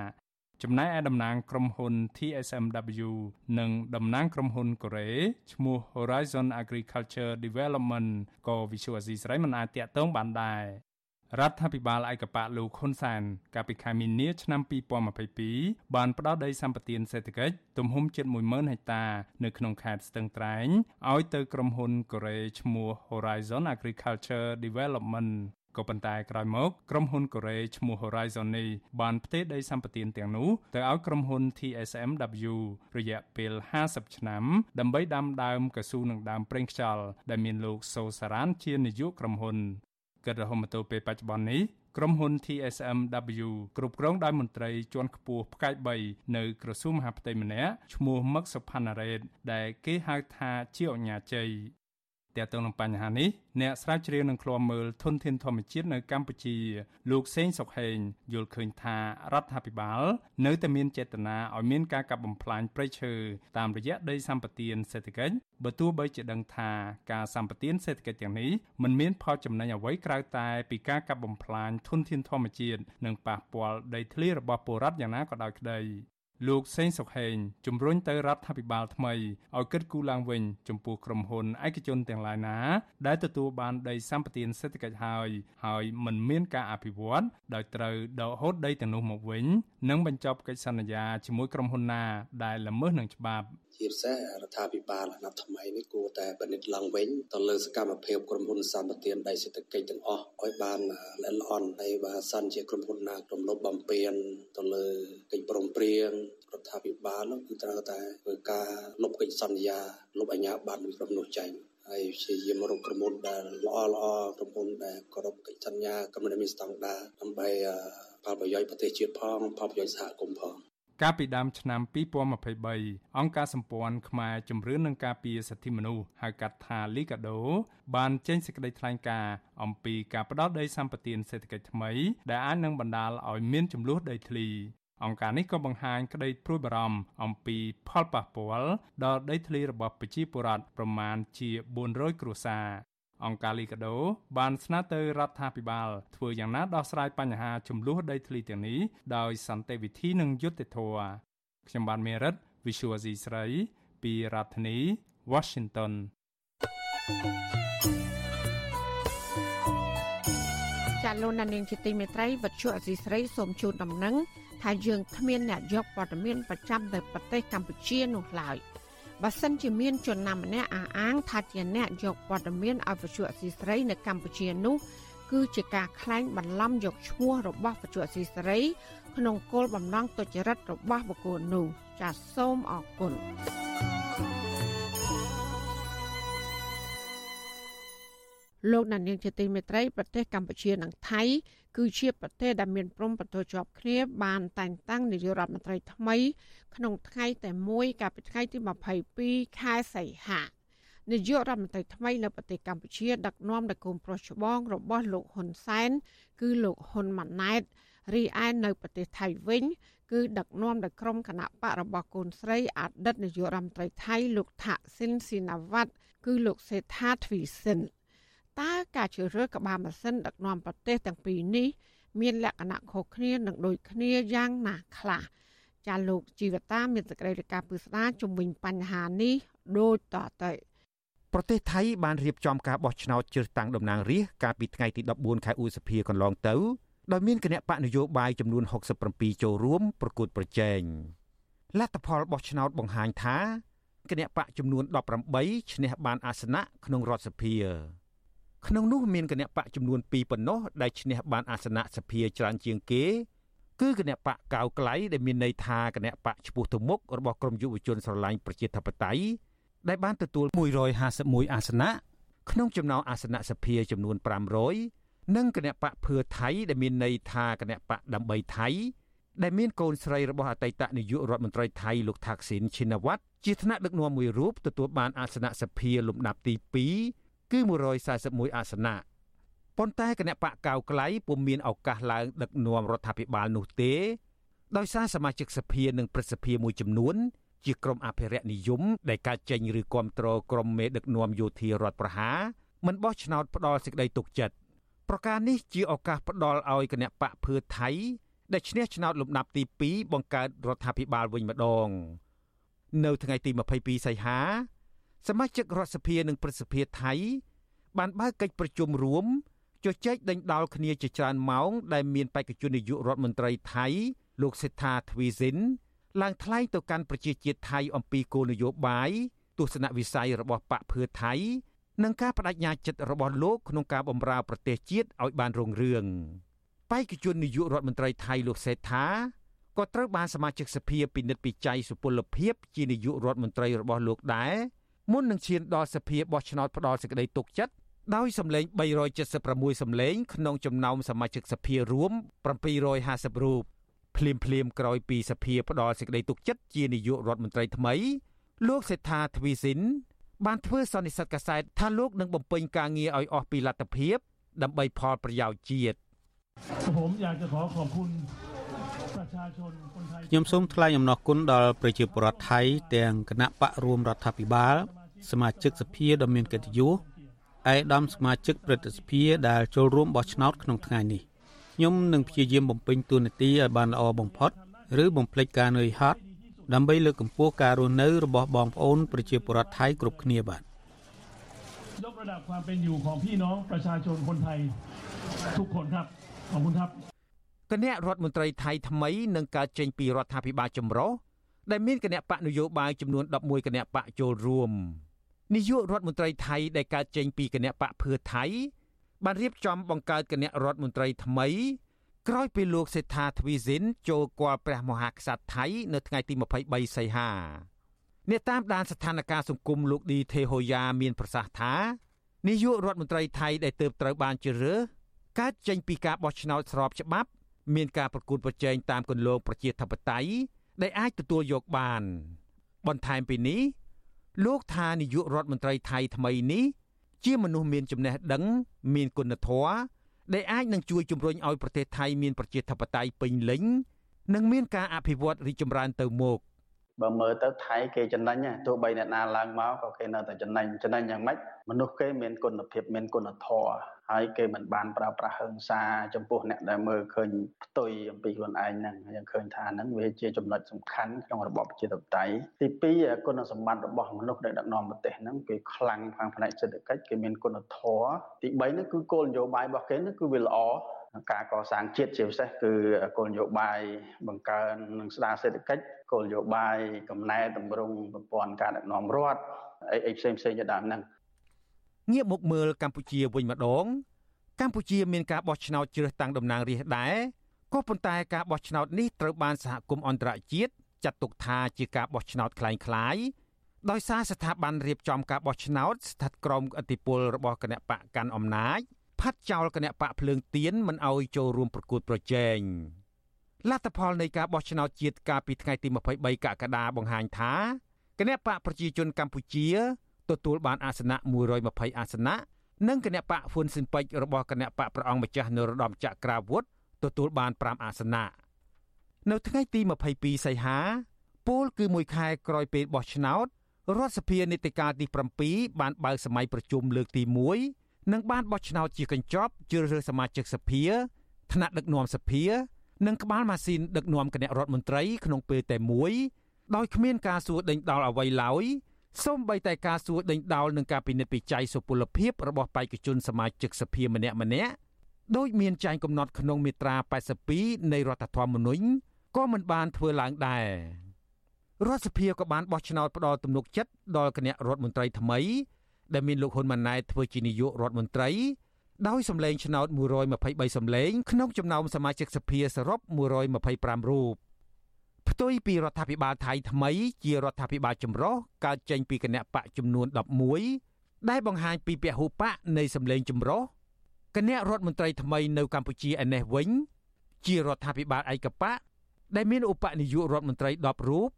[SPEAKER 9] ចំណែកឯតំណាងក្រុមហ៊ុន TSMW និងតំណាងក្រុមហ៊ុនកូរ៉េឈ្មោះ Horizon Agriculture Development ក៏វិសុវស៊ីស្រីមិនអាចតាក់ទងបានដែរ រដ្ឋាភិបាលឯកបៈលោកហ៊ុនសែនកាលពីខែមីនាឆ្នាំ2022បានផ្ដល់ដីសម្បត្តិសេដ្ឋកិច្ចទំហំជិត10000ហិកតានៅក្នុងខេត្តស្ទឹងត្រែងឲ្យទៅក្រុមហ៊ុនកូរ៉េឈ្មោះ Horizon Agriculture Development ក៏ប៉ុន្តែក្រោយមកក្រុមហ៊ុនកូរ៉េឈ្មោះ Horizon នេះបានផ្ទេរដីសម្បត្តិទាំងនោះទៅឲ្យក្រុមហ៊ុន TSMW រយៈពេល50ឆ្នាំដើម្បីដាំដើមកៅស៊ូនិងដើមប្រេងខ្យល់ដែលមានលោកសូសារ៉ានជានាយកក្រុមហ៊ុន គិតរហូតមកទល់ពេលបច្ចុប្បន្ននេះក្រុមហ៊ុន TSMW គ្រប់គ្រងដោយមន្ត្រីជាន់ខ្ពស់ផ្កាយ3នៅក្រសួងមហាផ្ទៃម្នាក់ឈ្មោះមឹកសុផាណារ៉េតដែលគេហៅថាជាអញ្ញាជ័យ តើតើនឹងបញ្ហានេះអ្នកស្រាវជ្រាវនឹងឃ្លាំមើលធនធានធម្មជាតិនៅកម្ពុជា លោកសេងសុខហេងយល់ឃើញថារដ្ឋាភិបាល នៅតែមានចេតនាឲ្យមានការកាប់បំផ្លាញព្រៃឈើតាមរយៈដីសម្បត្តិសេដ្ឋកិច្ចបើទោះបីជាដឹងថាការសម្បត្តិសេដ្ឋកិច្ចទាំងនេះមិនមានផលចំណេញអ្វីក្រៅតែពីការកាប់បំផ្លាញធនធានធម្មជាតិនិងប៉ះពាល់ដីធ្លីរបស់ពលរដ្ឋយ៉ាងណាក៏ដោយក្តី លោកសេងសុខហេងជំរុញទៅរដ្ឋាភិបាលថ្មីឲ្យគិតគូរឡើងវិញចំពោះក្រុមហ៊ុនឯកជនទាំងឡាយណា ដែលទទួលបានដីសម្បត្តិសេដ្ឋកិច្ចហើយហើយមិនមានការអភិវឌ្ឍដោយត្រូវដកហូតដីទាំងនោះមកវិញនិងបញ្ចប់កិច្ចសន្យាជាមួយក្រុមហ៊ុនណាដែលល្មើសនឹងច្បាប់
[SPEAKER 22] ជាពិសេសរដ្ឋាភិបាលអាណត្តិថ្មីនេះគួរតែពិនិត្យឡើងវិញទៅលើសកម្មភាពក្រុមហ៊ុនសម្បត្តិដីសេដ្ឋកិច្ចទាំងអស់ឲ្យបានល្អិតល្អន់ហើយបើសិនជាក្រុមហ៊ុនណារំលោភបំពានទៅលើកិច្ចព្រមព្រៀងរដ្ឋាភិបាលនោះគឺត្រូវតែធ្វើការលុបកិច្ចសន្យាលុបអាជ្ញាប័ណ្ណពីក្រុមនោះចេញហើយព្យាយាមរកក្រុមហ៊ុនដែលល្អល្អក្រុមហ៊ុនដែលគោរពកិច្ចសន្យាក្រុមហ៊ុនដែលមានស្តង់ដារដើម្បីផលប្រយោជន៍ប្រទេសជាតិផងផលប្រយោជន៍សហគមន៍ផង
[SPEAKER 9] កាលពីដើមឆ្នាំ2023អង្គការសម្ព័ន្ធខ្មែរជំរឿននឹងការពារសិទ្ធិមនុស្សហៅកាត់ថា Liga do បានចេញសេចក្តីថ្លែងការណ៍អំពីការផ្ដោតដីសម្បត្តិសេដ្ឋកិច្ចថ្មី ដែលអាចនឹងបណ្ដាលឲ្យមានចំនួនដីធ្លីអង្គការនេះក៏បង្ហាញក្តីព្រួយបារម្ភអំពីផលប៉ះពាល់ដល់ដីធ្លីរបស់ប្រជាពលរដ្ឋប្រមាណជា400គ្រួសារ អង្គការលីកាដូបានស្នើទៅរដ្ឋាភិបាលធ្វើយ៉ាងណាដោះស្រាយបញ្ហាចំនួនដីធ្លីទាំងនេះដោយសន្តិវិធីនិងយុត្តិធម៌ខ្ញុំបានមេរិត Visual C ស្រីពីរដ្ឋធានី Washington
[SPEAKER 3] ចាលោកនាងជាទីមេត្រីវັດជុអសីស្រីសូមជូនដំណឹងថាយើងគ្មានអ្នកយកព័ត៌មានប្រចាំនៅប្រទេសកម្ពុជានោះឡើយ បើសិនជាមានជនណាម្នាក់អះអាងថាជាអ្នកយកព័ត៌មានឲ្យវិទ្យុអសីស្រីនៅកម្ពុជានោះគឺជាការក្លែងបន្លំយកឈ្មោះរបស់វិទ្យុអសីស្រី ក្នុងគោលបំណងទុច្ចរិតរបស់បុគ្គលនោះចាសសូមអរគុណលោកណានៀងជាទីមេត្រីប្រទេសកម្ពុជានិងថៃគឺជាប្រទេសដែលមានព្រំប្រទល់ជាប់គ្នាបានតែងតាំងនាយករដ្ឋមន្ត្រីថ្មី ក្នុងថ្ងៃតែមួយកាលពីថ្ងៃទី22ខែសីហានាយករដ្ឋមន្ត្រីថ្មីនៅប្រទេសកម្ពុជាដឹកនាំដោយកូនប្រុសច្បងរបស់លោកហ៊ុនសែនគឺលោកហ៊ុនម៉ាណែតរីឯនៅប្រទេសថៃវិញ គឺដឹកនាំដោយក្រុមគណៈបករបស់កូនស្រីអតីតនាយករដ្ឋមន្ត្រីថៃលោកថាក់ស៊ីនស៊ីណាវ៉ាត់គឺលោកសេដ្ឋាទ្វីសិនតើការជ្រើសរើសក្បាលម៉ាស៊ីនដឹកនាំប្រទេសទាំងពីរនេះមានលក្ខណៈខុសគ្នានិងដូចគ្នាយ៉ាងណាខ្លះ ចាលោកជីវតាមានសេចក្តីរាយការណ៍ពិស្ដារជំវិញបញ្ហានេះដូចតទៅ
[SPEAKER 23] ប្រទេសថៃបានរៀបចំការបោះឆ្នោតជ្រើសតាំងតំណាងរាស្ត្រកាលពីថ្ងៃទី14ខែឧសភាកន្លងទៅដោយមានគណៈបកនយោបាយចំនួន67ចូលរួមប្រកួតប្រជែងលទ្ធផលបោះឆ្នោតបង្ហាញថាគណៈបកចំនួន18ឈ្នះបានអាសនៈក្នុងរដ្ឋសភា ក្នុងនោះមានគណៈបកចំនួន2ប៉ុណ្ណោះដែលឈ្នះបានអាសនៈសភាច្រើនជាងគេ គឺគណៈបកកៅក្លៃដែលមានន័យថាគណៈបកឈ្មោះទៅមុខរបស់ក្រមយុវជនស្រឡាញ់ប្រជាធិបតេយ្យដែលបានទទួល151អាសនៈក្នុងចំណោមអាសនៈសភាចំនួន500និងគណៈបកភឿថៃដែលមានន័យថាគណៈបកដើម្បីថៃដែលមានកូនស្រីរបស់អតីតនាយករដ្ឋមន្ត្រីថៃលោកថាក់ស៊ីនឈិនវ៉ាត់ជាថ្នាក់ដឹកនាំមួយរូបទទួលបានអាសនៈសភាលំដាប់ទី2គឺ141អាសនៈ ប៉ុន្តែគណៈបកកៅក្លៃពុំមានឱកាសឡើងដឹកនាំរដ្ឋាភិបាលនោះទេ ដោយសារសមាជិកសភានិងព្រឹទ្ធសភាមួយចំនួន ជាក្រុមអភិរក្សនិយមដែលកាចេញឬគ្រប់គ្រងក្រុមមេដឹកនាំយោធារដ្ឋប្រហារមិនបោះឆ្នោតផ្ដាល់សេចក្តីទុកចិត្តប្រការនេះជាឱកាសផ្ដាល់ឲ្យគណៈបកភឿថៃដែលឈ្នះឆ្នោតលំដាប់ទី2បង្កើតរដ្ឋាភិបាលវិញម្ដង នៅថ្ងៃទី22សីហាសមាជិករដ្ឋសភានិងព្រឹទ្ធសភាថៃបានបើកកិច្ចប្រជុំរួម ជជែកដេញដោលគ្នាជាច្រើនម៉ោងដែលមានបេក្ខជននាយករដ្ឋមន្ត្រីថៃលោកសេដ្ឋាទ្វីសិនឡើងថ្លែងទៅកាន់ប្រជាជាតិថៃអំពីគោលនយោបាយទស្សនវិស័យរបស់បកភឿថៃនិងការបដិញ្ញាចិត្តរបស់លោកក្នុងការបម្រើប្រទេសជាតិឲ្យបានរុងរឿងបេក្ខជននាយករដ្ឋមន្ត្រីថៃលោកសេដ្ឋាក៏ត្រូវបានសមាជិកសភាពិនិត្យពិច័យសុពលភាពជានាយករដ្ឋមន្ត្រីរបស់លោកដែរមុននឹងឈានដល់សភាបោះឆ្នោតផ្ដល់សេចក្តីទុកចិត្ត ដោយសម្លេង376សម្លេងក្នុងចំណោមសមាជិកសភារួម750រូបភ្លាមភ្លាមក្រោយពីសភាផ្ដល់សេចក្តីទុកចិត្តជានាយករដ្ឋមន្ត្រីថ្មី លោកសេដ្ឋាទ្វីសិនបានធ្វើសន្និសីទកាសែតថាលោកនឹងបំពេញការងារឲ្យអស់ពីលទ្ធភាពដើម្បីផលប្រយោជន៍ជាតិ
[SPEAKER 24] ผมอยากจะขอขอบคุณประชาชนคนไทย
[SPEAKER 25] ខ្ញុំសូមថ្លែងអំណរគុណដល់ប្រជាពលរដ្ឋថៃទាំងគណៈបករួមរដ្ឋាភិបាល សមាជិកសភាដ៏មានកិត្តិយស ឯកឧត្តមសមាជិកព្រឹទ្ធសភាដែលចូលរួមបោះឆ្នោតក្នុងថ្ងៃនេះខ្ញុំនឹងព្យាយាមបំពេញតួនាទីឲ្យបានល្អបំផុតឬបំភ្លេចការនឿយហត់ដើម្បីលើកកម្ពស់ការរស់នៅរបស់បងប្អូនប្រជាពលរដ្ឋថៃគ្រប់គ្នាបាទ
[SPEAKER 24] យករดับความเป็นอยู่ของพี่น้องประชาชนคนไทยทุกคนครับขอบคุณครับ
[SPEAKER 23] គណៈរដ្ឋមន្ត្រីថៃថ្មីនឹងកើតចេញពីរដ្ឋាភិបាលចម្រុះដែលមានគណៈបកនយោបាយចំនួន11គណៈបកចូលរួម នាយករដ្ឋមន្ត្រីថៃដែលកើតចេញពីគណៈបកភឿថៃបានរៀបចំបង្កើតគណៈរដ្ឋមន្ត្រីថ្មី ក្រោយពីលោកសេដ្ឋាទ្វីសិនចូលគាល់ព្រះមហាក្សត្រថៃ នៅថ្ងៃទី23សីហាអ្នកតាមដានស្ថានភាពសង្គមលោកឌីទេហូយ៉ាមានប្រសាសន៍ថានាយករដ្ឋមន្ត្រីថៃដែលទើបត្រូវបានជ្រើសរើសកើតចេញពីការបោះឆ្នោតស្របច្បាប់ មានការប្រកួតប្រជែងតាមគន្លងប្រជាធិបតេយ្យដែលអាចទទួលយកបាន បន្ថែមពីនេះ លោកថានាយករដ្ឋមន្ត្រីថៃថ្មីនេះជាមនុស្សមានចំណេះដឹង មានគុណធម៌ដែលអាចនឹងជួយជំរុញឲ្យប្រទេសថៃមានប្រជាធិបតេយ្យពេញលេញនិងមានការអភិវឌ្ឍរីកចម្រើនទៅមុខ
[SPEAKER 26] បើមើលទៅថៃគេចំណេញទោះបីអ្នកណាឡើងមកក៏គេនៅតែចំណេញចំណេញយ៉ាងម៉េចមនុស្សគេមានគុណភាពមានគុណធម៌ ហើយគេមិនបានប្រើប្រាស់ហិង្សាចំពោះអ្នកដែលមើលឃើញផ្ទុយអំពីខ្លួនឯងហ្នឹងយើងឃើញថាហ្នឹងវាជាចំណុចសំខាន់ក្នុងរបបប្រជាធិបតេយ្យទី2គុណសម្បត្តិរបស់មនុស្សដែលដឹកនាំប្រទេសហ្នឹងគេខ្លាំងខាងផ្នែកសេដ្ឋកិច្ចគេមានគុណធម៌ទី3ហ្នឹងគឺគោលនយោបាយរបស់គេហ្នឹងគឺវាល្អការកសាងជាតិជាពិសេសគឺគោលនយោបាយបង្កើននិងស្ដារសេដ្ឋកិច្ចគោលនយោបាយកំណែតម្រង់ប្រព័ន្ធការដឹកនាំរដ្ឋអីអីផ្សេងផ្សេងជាដើមហ្នឹង
[SPEAKER 23] ងាកមកមើលកម្ពុជាវិញម្ដងកម្ពុជាមានការបោះឆ្នោតជ្រើសតាំងតំណាងរាស្ត្រដែរក៏ប៉ុន្តែការបោះឆ្នោតនេះត្រូវបានសហគមន៍អន្តរជាតិចាត់ទុកថាជាការបោះឆ្នោតคล้ายៗដោយសារស្ថាប័នរៀបចំការបោះឆ្នោតស្ថិតក្រោមឥទ្ធិពលរបស់គណៈបកកាន់អំណាចផាត់ចោលគណៈបកភ្លើងទៀនមិនអោយចូលរួមប្រកួតប្រជែងលទ្ធផលនៃការបោះឆ្នោតជាតិកាលពីថ្ងៃទី23កក្កដាបង្ហាញថាគណៈបកប្រជាជនកម្ពុជា ទទួលបានអាសនៈ120អាសនៈនិងគណៈបកហ៊ុនស៊ិនពេជ្ររបស់គណៈបកប្រអង្គម្ចាស់នរោត្តមចក្រាវុធទទួលបាន5អាសនៈនៅថ្ងៃទី22សីហាពលគឺមួយខែក្រោយពេលបោះឆ្នោតរដ្ឋសភានីតិកាលទី7បានបើកសម័យប្រជុំលើកទី1និងបានបោះឆ្នោតជាកញ្ចប់ជ្រើសរើសសមាជិកសភាថ្នាក់ដឹកនាំសភា និងក្បាលម៉ាស៊ីនដឹកនាំគណៈរដ្ឋមន្ត្រីក្នុងពេលតែមួយដោយគ្មានការសួរដេញដោលអ្វីឡើយ សូម្បីតែការសួរដេញដោលនឹងការពិនិត្យវិច័យសុពលភាពរបស់បេក្ខជនសមាជិកសភាម្នាក់ម្នាក់ដោយមានចែងកំណត់ក្នុងមាត្រា82នៃរដ្ឋធម្មនុញ្ញក៏មិនបានធ្វើឡើងដែររដ្ឋសភាក៏បានបោះឆ្នោតផ្ដល់ទំនុកចិត្តដល់គណៈរដ្ឋមន្ត្រីថ្មី ដែលមានលោកហ៊ុនម៉ាណែតធ្វើជានាយករដ្ឋមន្ត្រីដោយសម្លេងឆ្នោត123សម្លេង ក្នុងចំណោមសមាជិកសភាសរុប125រូប ផ្ទុយពីរដ្ឋាភិបាលថៃថ្មីជារដ្ឋាភិបាលចម្រុះកើតចេញពីគណៈបកចំនួន11ដែលបង្ហាញពីពហុបកនៃសម្លេងចម្រុះគណៈរដ្ឋមន្ត្រីថ្មីនៅកម្ពុជាឯនេះវិញ ជារដ្ឋាភិបាលឯកបកដែលមានឧបនាយករដ្ឋមន្ត្រី10រូប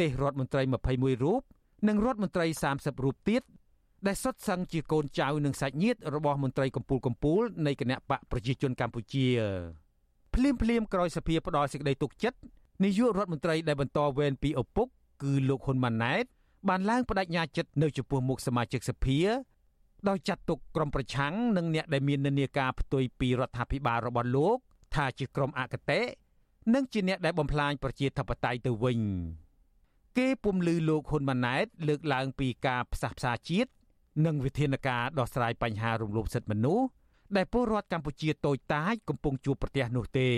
[SPEAKER 23] ទេសរដ្ឋមន្ត្រី21រូបនិងរដ្ឋមន្ត្រី30រូបទៀតដែលសុទ្ធសឹងជាកូនចៅនិងសាច់ញាតិរបស់មន្ត្រីកម្ពូលកម្ពូលនៃគណៈបកប្រជាជនកម្ពុជាភ្លាមភ្លាមក្រោយសភាផ្ដល់សេចក្តីទុកចិត្ត នាយករដ្ឋមន្ត្រីដែលបន្តវេនពីឪពុកគឺលោកហ៊ុនម៉ាណែតបានឡើងបដិញ្ញាចិត្តនៅចំពោះមុខសមាជិកសភាដោយចាត់ទុកក្រុមប្រឆាំងនិងអ្នកដែលមាននានាការផ្ទុយពីរដ្ឋាភិបាលរបស់លោក ថាជាក្រុមអកតេនិងជាអ្នកដែលបំផ្លាញប្រជាធិបតេយ្យទៅវិញគេពុំលឺលោកហ៊ុនម៉ាណែត លើកឡើងពីការផ្សះផ្សាជាតិនិងវិធានការដោះស្រាយបញ្ហារំលោភសិទ្ធិមនុស្សដែលពលរដ្ឋកម្ពុជាតូចតាចកំពុងជួបប្រទះនោះទេ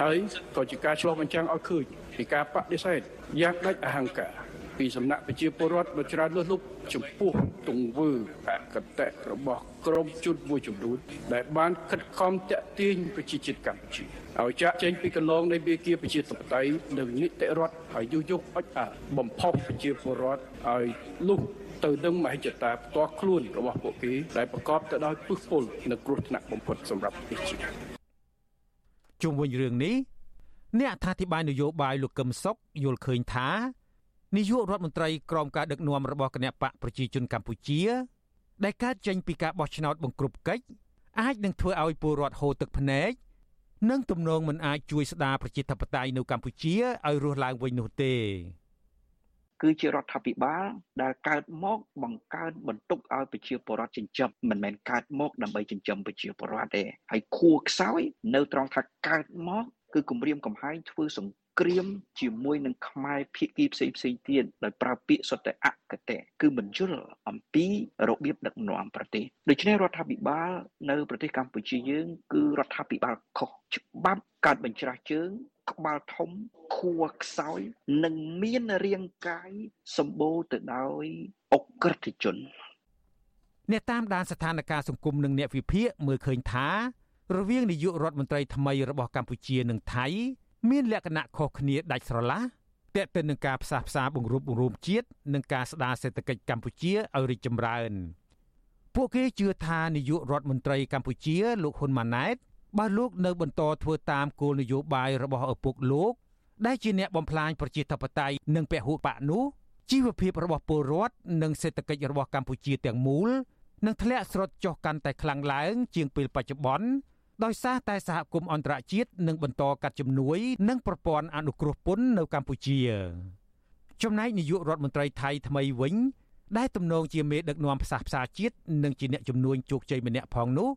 [SPEAKER 27] ហើយក៏ជាការឆ្លុះបញ្ចាំងឲ្យឃើញពីការបដិសេធយ៉ាងដាច់អហង្ការពីសំណាក់ប្រជាពលរដ្ឋដ៏ច្រើនលើសលប់ចំពោះទង្វើអកតៈរបស់ក្រុមជនមួយចំនួនដែលបានខិតខំតាក់ទាញប្រជាជាតិកម្ពុជាឲ្យចាក់ចេញពីកន្លងនៃវាគាប្រជាធិបតេយ្យនិងនីតិរដ្ឋហើយយុយយកអុចអាបំផុសប្រជាពលរដ្ឋឲ្យលុះទៅនឹងមហិច្ឆតាផ្ទាល់ខ្លួនរបស់ពួកគេដែលប្រកបទៅដោយពឹសពុលនិងគ្រោះថ្នាក់បំផុតសម្រាប់ប្រជាជាតិ
[SPEAKER 23] ជុំវិញរឿងនេះអ្នកអត្ថាធិប្បាយនយោបាយលោកកឹមសុខយល់ឃើញថានាយករដ្ឋមន្ត្រីក្រមការដឹកនាំរបស់គណៈបកប្រជាជនកម្ពុជា ដែលកើតចេញពីការបោះឆ្នោតបង្ក្រប់កិច្ចអាចនឹងធ្វើឲ្យពលរដ្ឋហូរទឹកភ្នែកនិងទំនងមិនអាចជួយស្ដារប្រជាធិបតេយ្យនៅកម្ពុជាឲ្យរស់ឡើងវិញនោះទេ
[SPEAKER 28] គឺជារដ្ឋាភិបាលដែលកើតមកបង្កើនបន្ទុកឲ្យប្រជាពលរដ្ឋចិញ្ចឹមមិនមែនកើតមកដើម្បីចិញ្ចឹមប្រជាពលរដ្ឋទេហើយខួខ្សោយនៅត្រង់ថាកើតមកគឺគម្រាមកំហែងធ្វើសង្គ្រាមជាមួយនឹងខ្មែរភៀកគីផ្សេងផ្សេងទៀតដោយប្រើពាក្យសុទ្ធតែអកតេគឺមិនយល់អំពីរបៀបដឹកនាំប្រទេសដូច្នេះរដ្ឋាភិបាលនៅប្រទេសកម្ពុជាយើងគឺរដ្ឋាភិបាលខុសច្បាប់កាត់បញ្ច្រាស់ជើង ក្បាលធំខួរខ្សោយ និងមានរាងកាយសម្បូរទៅដោយអក្រិតជន
[SPEAKER 23] អ្នកតាមដានស្ថានភាពសង្គមនិងអ្នកវិភាគមើលឃើញថា រវាងនាយករដ្ឋមន្ត្រីថ្មីរបស់កម្ពុជានិងថៃ មានលក្ខណៈខុសគ្នាដាច់ស្រឡះទាក់ទិននឹងការផ្សះផ្សាបង្រួបបង្រួមជាតិនិងការស្ដារសេដ្ឋកិច្ចកម្ពុជាឲ្យរីកចម្រើន ពួកគេជឿថានាយករដ្ឋមន្ត្រីកម្ពុជាលោកហ៊ុនម៉ាណែត បើលោកនៅបន្តធ្វើតាមគោលនយោបាយរបស់ឪពុកលោក ដែលជាអ្នកបំផ្លាញប្រជាធិបតេយ្យនិងពហុបកនោះជីវភាពរបស់ពលរដ្ឋនិងសេដ្ឋកិច្ចរបស់កម្ពុជាទាំងមូលនឹងធ្លាក់ស្រុតចុះកាន់តែខ្លាំងឡើង ជាងពេលបច្ចុប្បន្នដោយសារតែសហគមន៍អន្តរជាតិនឹងបន្តកាត់ជំនួយ និងប្រព័ន្ធអនុគ្រោះពន្ធនៅកម្ពុជា ចំណែកនាយករដ្ឋមន្ត្រីថៃថ្មីវិញដែលទំនងជាមេដឹកនាំផ្សះផ្សាជាតិនិងជាអ្នកជំនួញជោគជ័យម្នាក់ផងនោះ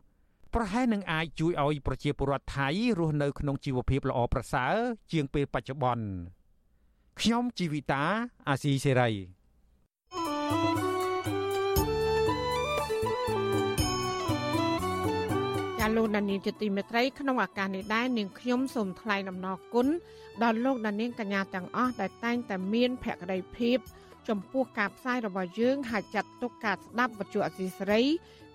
[SPEAKER 23] ប្រហែលនឹងអាចជួយឲ្យប្រជាពលរដ្ឋថៃរស់នៅក្នុងជីវភាពល្អប្រសើរជាងពេលបច្ចុប្បន្នខ្ញុំជីវិតាអាស៊ីសេរីា
[SPEAKER 3] លោកដានៀងជាទីមេត្រីក្នុងឱកាសនេះដែរនាងខ្ញុំសូមថ្លែងអំណរគុណដល់លោកដានៀងកញ្ញាទាំងអស់ដែលតែងតែមានភក្ដីភាពចំពោះការផ្សាយរបស់យើងហើយចាត់ទុកការស្ដាប់វិទ្យុអសីសេរី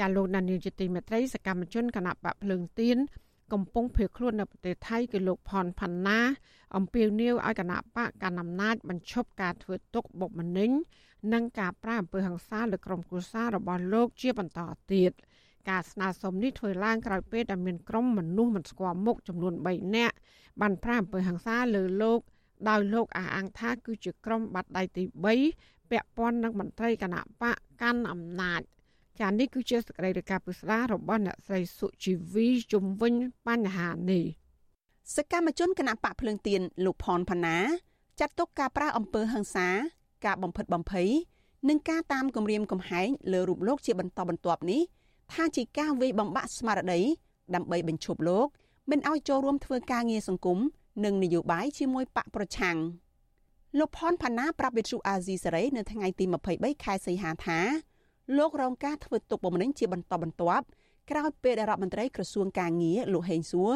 [SPEAKER 3] ចាលោកដានីលជាទីមេត្រីសកម្មជនគណៈបកភ្លើងទៀនកំពុងភៀសខ្លួននៅប្រទេសថៃគឺលោកផនផាន់ណា អំពាវនាវឲ្យគណៈបកកណ្ដាលអំណាចបញ្ឈប់ការធ្វើទុកបុកម្នេញនិងការប្រាអំពើហិង្សាលើក្រុមគ្រួសាររបស់លោកជាបន្តទៀត។ការស្នើសុំនេះធ្វើឡើងក្រោយពេលដែលមានក្រុមមនុស្សមិនស្គាល់មុខចំនួន3នាក់បានប្រាអំពើហិង្សាលើលោកដោយលោកអះអាងថាគឺជាក្រុមបាត់ដៃទី3ពាក់ព័ន្ធនឹងមន្ត្រីគណៈបកកាន់អំណាច ចានេះគឺជាសកម្មភាពការពុស្ដារបស់អ្នកស្រីសុជីវីជំវិញបញ្ហានេះ
[SPEAKER 29] សកម្មជនគណៈបកភ្លើងទៀនលោកផនផាណាចាត់ទុកការប្រើអំពើហិង្សា ការបំផិតបំភ័យនិងការតាមគំរាមកំហែងលើរូបលោកជាបន្តបន្ទាប់នេះថាជាការវាយបំបាក់ស្មារតីដើម្បីបញ្ឈប់លោកមិនឲ្យចូលរួមធ្វើការងារសង្គមនិងនយោបាយជាមួយបកប្រឆាំងលោកផនផាណាប្រាប់វិទ្យុអាស៊ីសេរីនៅថ្ងៃទី23ខែសីហាថា លោករងការធ្វើទុកបុកម្នេញជាបន្តបន្ទាប់ក្រោយពេលដែលរដ្ឋមន្ត្រីក្រសួងកាងារលោកហេងសួរ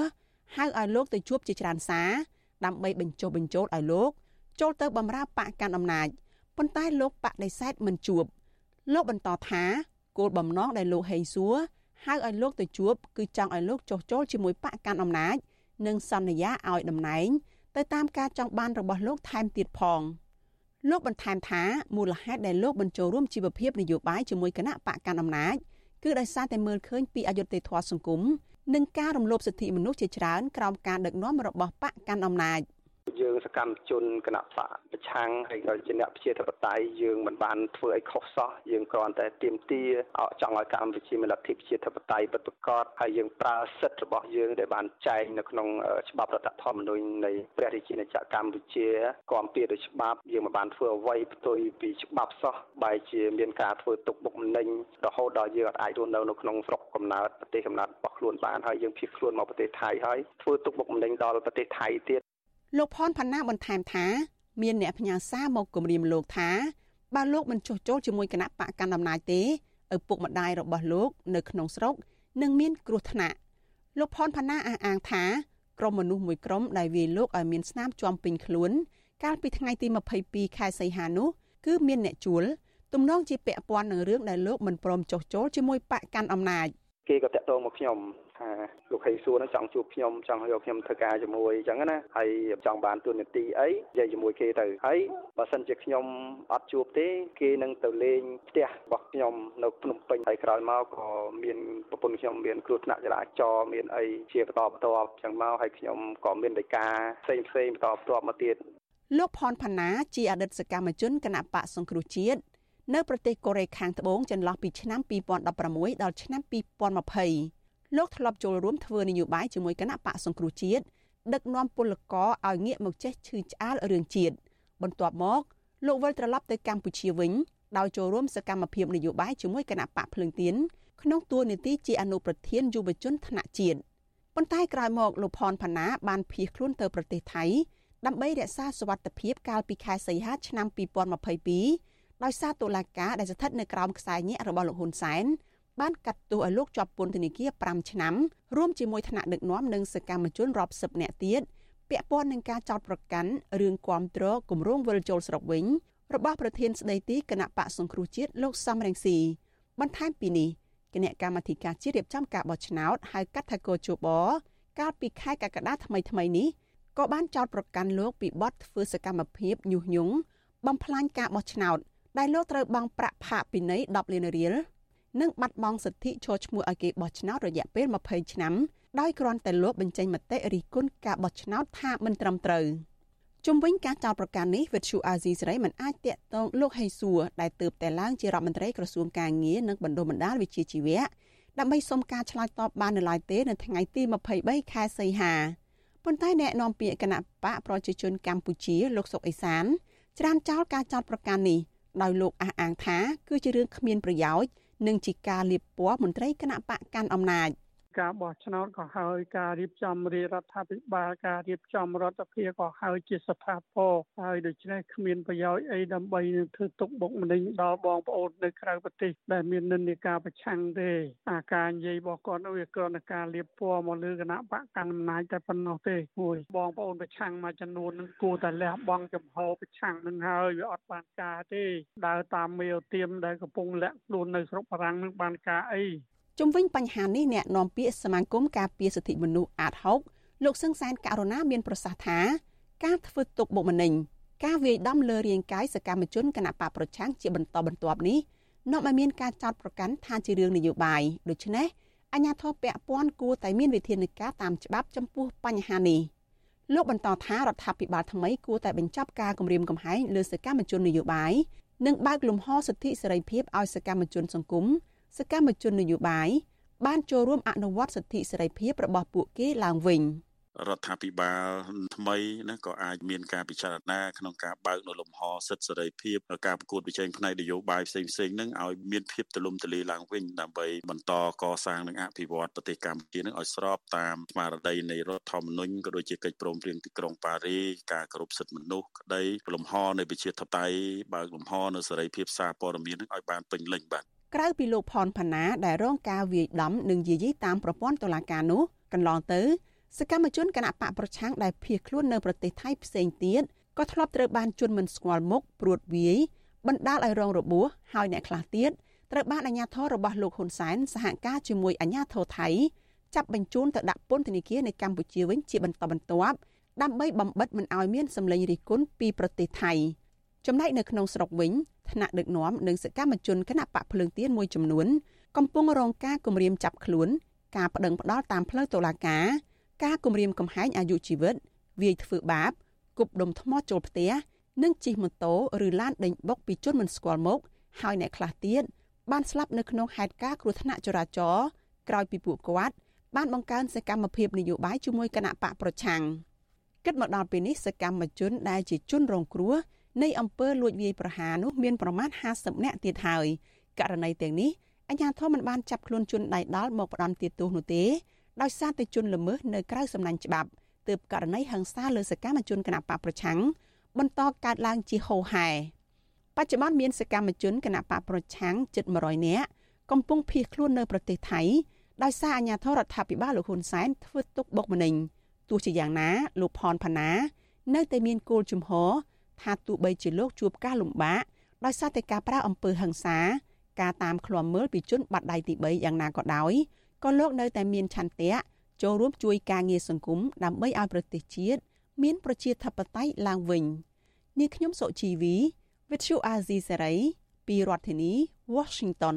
[SPEAKER 29] ហៅឲ្យលោកទៅជួបជាច្រើនសារដើម្បីបញ្ចុះបញ្ចូលឲ្យលោក ចូលទៅបម្រើបកកាន់អំណាចប៉ុន្តែលោកបដិសេធមិនជួប លោកបន្តថាគោលបំណងដែលលោកហេងសួរហៅឲ្យលោកទៅជួបគឺចង់ឲ្យលោកចុះចូលជាមួយបកកាន់អំណាច និងសន្យាឲ្យតំណែងទៅតាមការចង់បានរបស់លោកថែមទៀតផង លោកបន្ថែមថាមូលហេតុដែលលោកបញ្ចូលរួមជីវភាពនយោបាយជាមួយគណៈបកកាន់អំណាចគឺដោយសារតែមើលឃើញពីអយុត្តិធម៌សង្គមនិងការរំលោភសិទ្ធិមនុស្សជាច្រើនក្រោមការដឹកនាំរបស់បកកាន់អំណាច។
[SPEAKER 30] យើងសកម្មជនគណៈបកប្រឆាំងហើយក៏ជាអ្នកប្រជាធិបតេយ្យយើងមិនបានធ្វើអីខុសសោះយើងគ្រាន់តែទៀមទាចង់ឲ្យកម្ពុជាមានលទ្ធិប្រជាធិបតេយ្យពិតប្រាកដហើយយើងប្រើសិទ្ធិរបស់យើងដែលបានចែងនៅក្នុងច្បាប់រដ្ឋធម្មនុញ្ញនៃព្រះរាជាណាចក្រកម្ពុជាគាំពៀដោយច្បាប់យើងមិនបានធ្វើអ្វីផ្ទុយពីច្បាប់សោះបែរជាមានការធ្វើទុកបុកម្នេញរហូតដល់យើងអាចរស់នៅនៅក្នុងស្រុកកំណើតប្រទេសកំណើតរបស់ខ្លួនបានហើយយើងភៀសខ្លួនមកប្រទេសថៃហើយធ្វើទុកបុកម្នេញដល់ប្រទេសថៃទៀត
[SPEAKER 29] លោកផនផាណាបន្ថែមថាមានអ្នកផ្ញើសារមកគម្រាមលោកថាបើលោកមិនចុះចូលជាមួយគណៈបកកណ្ដាលអំណាចទេឪពុកម្ដាយរបស់លោក នៅក្នុងស្រុកនឹងមានគ្រោះថ្នាក់លោកផនផាណាអះអាងថាក្រុមមនុស្សមួយក្រុមដែលវាយលោកឲ្យមានស្នាមជាប់ពេញខ្លួន កាលពីថ្ងៃទី22ខែសីហានោះគឺមានអ្នកជួលទំនងជាពាក់ព័ន្ធនឹងរឿងដែលលោកមិនព្រមចុះចូលជាមួយបកកាន់អំណាច
[SPEAKER 30] គេក៏តាក់ទងមកខ្ញុំថាលោកហេសួរនឹងចង់ជួបខ្ញុំចង់យកខ្ញុំធ្វើការជាមួយអញ្ចឹងណាហើយចង់បានទួនាទីអីនិយាយជាមួយគេទៅហើយបើសិនជាខ្ញុំអត់ជួបទេគេនឹងទៅលេងផ្ទះរបស់ខ្ញុំនៅភ្នំពេញហើយក្រោយមកក៏មានប្រពន្ធខ្ញុំមានគ្រោះថ្នាក់ចរាចរណ៍មានអីជាបន្តបន្ទាប់អញ្ចឹងមកហើយខ្ញុំក៏មានដីកាផ្សេងផ្សេងបន្តបន្ទាប់មកទៀត
[SPEAKER 29] លោកផនផាណាជាអតីតសកម្មជនគណៈបកសង្គ្រោះជាតិ នៅប្រទេសកូរ៉េខាងត្បូងចន្លោះពីឆ្នាំ2016ដល់ឆ្នាំ2020លោកធ្លាប់ចូលរួមធ្វើនយោបាយជាមួយគណៈបកសង្គ្រោះជាតិដឹកនាំពលករឲ្យងាកមកចេះឈឺឆ្អាលរឿងជាតិបន្ទាប់មកលោកវិលត្រឡប់ទៅកម្ពុជាវិញដោយចូលរួមសកម្មភាពនយោបាយជាមួយគណៈបកភ្លើងទៀនក្នុងតួនាទីជាអនុប្រធានយុវជនថ្នាក់ជាតិប៉ុន្តែក្រោយមកលោកផនផាណាបានភៀសខ្លួនទៅប្រទេសថៃដើម្បីរក្សាសុវត្ថិភាពកាលពីខែសីហាឆ្នាំ2022 ដោយសារតុលាការដែលស្ថិតនៅក្រោមខ្សែញាក់របស់លោកហ៊ុនសែនបានកាត់ទោសឲ្យលោកជាប់ពន្ធនាគារ5ឆ្នាំរួមជាមួយថ្នាក់ដឹកនាំនិងសកម្មជនរាប់សិបនាក់ទៀតពាក់ព័ន្ធនឹងការចោទប្រកាន់រឿងគាំទ្រគម្រោងវិលជុលស្រុកវិញរបស់ប្រធានស្ដីទីគណៈបកសង្គ្រោះជាតិលោកសំរងស៊ីបន្ថែមពីនេះគណៈកម្មាធិការជាតិរៀបចំការបោះឆ្នោតហៅកាត់ថាកោជបកាលពីខែកក្កដាថ្មីថ្មីនេះក៏បានចោទប្រកាន់លោកពីបទធ្វើសកម្មភាពញុះញង់បំផ្លាញការបោះឆ្នោត ដែលលោកត្រូវបង់ប្រាក់ផាកពិន័យ10លានរៀលនិងបាត់បង់សិទ្ធិចូលឈ្មោះឲ្យគេបោះឆ្នោតរយៈពេល20ឆ្នាំដោយគ្រាន់តែលោកបញ្ចេញមតិរិះគន់ការបោះឆ្នោតថាមិនត្រឹមត្រូវជុំវិញការចោទប្រកាន់នេះវិទ្យុអាស៊ីសេរីមិនអាចតាក់ទងលោកហេសួរដែលទើបតែឡើងជារដ្ឋមន្ត្រីក្រសួងការងារនិងបណ្ដុំបណ្ដាលវិជ្ជាជីវៈដើម្បីសុំការឆ្លើយតបបាននៅឡើយទេនៅថ្ងៃទី23ខែសីហាប៉ុន្តែអ្នកនាំពាក្យគណៈបកប្រជាជនកម្ពុជាលោកសុកអេសានច្រានចោលការចោទប្រកាន់នេះ ដោយលោកអះអាងថា គឺជារឿងគ្មានប្រយោជន៍និងជាការលៀបពណ៌មន្ត្រីគណៈបកកាន់អំណាច។
[SPEAKER 8] ការបោះឆ្នោតក៏ហើយការរៀបចំរាជរដ្ឋាភិបាលការរៀបចំរដ្ឋាភិបាលក៏ហើយជាស្ថាពរហើយដូច្នេះគ្មានប្រយោជន៍អីដើម្បីនឹងធ្វើទុកបុកម្នេញដល់បងប្អូននៅក្រៅប្រទេសដែលមាននិន្នាការប្រឆាំងទេអាការនិយាយរបស់គាត់នោះវាគ្រាន់តែការលៀបពណ៌មកលើគណៈបកកណ្ដាលអំណាចតែប៉ុណ្ណោះទេមួយបងប្អូនប្រឆាំងមួយចំនួននឹងគួរតែលះបង់ចំហប្រឆាំងនឹងហើយវាអត់បានការទេដើរតាមមេឧទាមដែលកំពុងលាក់ខ្លួននៅស្រុកបារាំងនឹងបានការអី
[SPEAKER 29] ជុំវិញបញ្ហានេះអ្នកនាំពាក្យសមាគមការពារសិទ្ធិមនុស្សអាត6លោកសឹងសែនករណាមានប្រសាសន៍ថា ការធ្វើទុកបុកម្នេញការវាយដំលើរាងកាយសកម្មជនគណបកប្រឆាំងជាបន្តបន្ទាប់នេះនាំឲ្យមានការចោទប្រកាន់ថាជារឿងនយោបាយដូច្នេះអាជ្ញាធរពាក់ព័ន្ធគួរតែមានវិធានការតាមច្បាប់ចំពោះបញ្ហានេះលោកបន្តថារដ្ឋាភិបាលថ្មីគួរតែបញ្ចប់ការគម្រាមកំហែងលើសកម្មជននយោបាយនិងបើកលំហសិទ្ធិសេរីភាពឲ្យសកម្មជនសង្គម សកម្មជននយោបាយបានចូលរួមអនុវត្តសិទ្ធិសេរីភាពរបស់ពួកគេឡើងវិញ
[SPEAKER 31] រដ្ឋាភិបាលថ្មីណាក៏អាចមានការពិចារណាក្នុងការបើកនៅលំហសិទ្ធិសេរីភាពការប្រកួតប្រជែងផ្នែកនយោបាយផ្សេងៗហ្នឹងឲ្យមានភាពទូលំទូលាយឡើងវិញដើម្បីបន្តកសាងនិងអភិវឌ្ឍប្រទេសកម្ពុជានឹងឲ្យស្របតាមស្មារតីនៃរដ្ឋធម្មនុញ្ញក៏ដូចជាកិច្ចព្រមព្រៀងទីក្រុងប៉ារីការគោរពសិទ្ធិមនុស្សក្តីលំហនៃប្រជាធិបតេយ្យបើកលំហនៅសេរីភាពសារព័ត៌មាននឹងឲ្យបានពេញលេញបាទ
[SPEAKER 29] ក្រៅពីលោកផនផាណាដែលរងការវាយដំនិងយាយីតាមប្រព័ន្ធតុលាការនោះកន្លងទៅសកម្មជនគណបកប្រឆាំងដែលភៀសខ្លួននៅប្រទេសថៃផ្សេងទៀតក៏ធ្លាប់ត្រូវបានជន់មិនស្គាល់មុខព្រួតវាយបណ្ដាលឲ្យរងរបួសហើយអ្នកខ្លះទៀតត្រូវបានអាជ្ញាធររបស់លោកហ៊ុនសែនសហការជាមួយអាជ្ញាធរថៃចាប់បញ្ជូនទៅដាក់ពន្ធនាគារនៅកម្ពុជាវិញជាបន្តបន្ទាប់ដើម្បីបំបិតមិនឲ្យមានសម្លេងរិះគន់ពីប្រទេសថៃចំណែកនៅក្នុងស្រុកវិញ ថ្នាក់ដឹកនាំនិងសកម្មជនគណៈបកភ្លើងទៀនមួយចំនួនកំពុងរងការគំរាមចាប់ខ្លួន ការប្តឹងផ្តល់តាមផ្លូវតុលាការ ការគំរាមកំហែងអាយុជីវិត វាយធ្វើបាបគប់ដុំថ្មចូលផ្ទះនិងជិះម៉ូតូឬឡានដេញបុកពីជនមិនស្គាល់មុខហើយអ្នកខ្លះទៀតបានស្លាប់នៅក្នុងហេតុការណ៍គ្រោះថ្នាក់ចរាចរណ៍ក្រោយពីពួកគាត់បានបង្កើនសកម្មភាពនយោបាយជាមួយគណៈបកប្រឆាំងគិតមកដល់ពេលនេះសកម្មជនដែលជាជនរងគ្រោះ នៃអំពើលួចវាយប្រហារនោះមានប្រមាណ50នាក់ទៀតហើយករណីទាំងនេះអាជ្ញាធរមិនបានចាប់ខ្លួនជនដៃដល់មកផ្ដន់ទោសនោះទេដោយសារតែជនល្មើសនៅក្រៅសំណាញ់ច្បាប់ទើបករណីហិង្សាលើសកម្មជនគណបកប្រឆាំងបន្តកើតឡើងជាហូរហែបច្ចុប្បន្នមានសកម្មជនគណបកប្រឆាំងជិត100នាក់កំពុងភៀសខ្លួននៅប្រទេសថៃដោយសារអាជ្ញាធររដ្ឋាភិបាលលោកហ៊ុនសែនធ្វើទុកបុកម្នេញទោះជាយ៉ាងណាលោកផនផាណា នៅតែមានគោលជំហរ ថាទោះបីជាលោកជួបការលំបាកដោយសារតែការប្រើអំពើហិង្សា ការតាមឃ្លាំមើលពីជនបាត់ដៃទី3យ៉ាងណាក៏ដោយក៏លោកនៅតែមានឆន្ទៈចូលរួមជួយការងារសង្គមដើម្បីឲ្យប្រទេសជាតិមានប្រជាធិបតេយ្យឡើងវិញនាងខ្ញុំសុជីវី With you Azizi Saray ពីរដ្ឋធានី Washington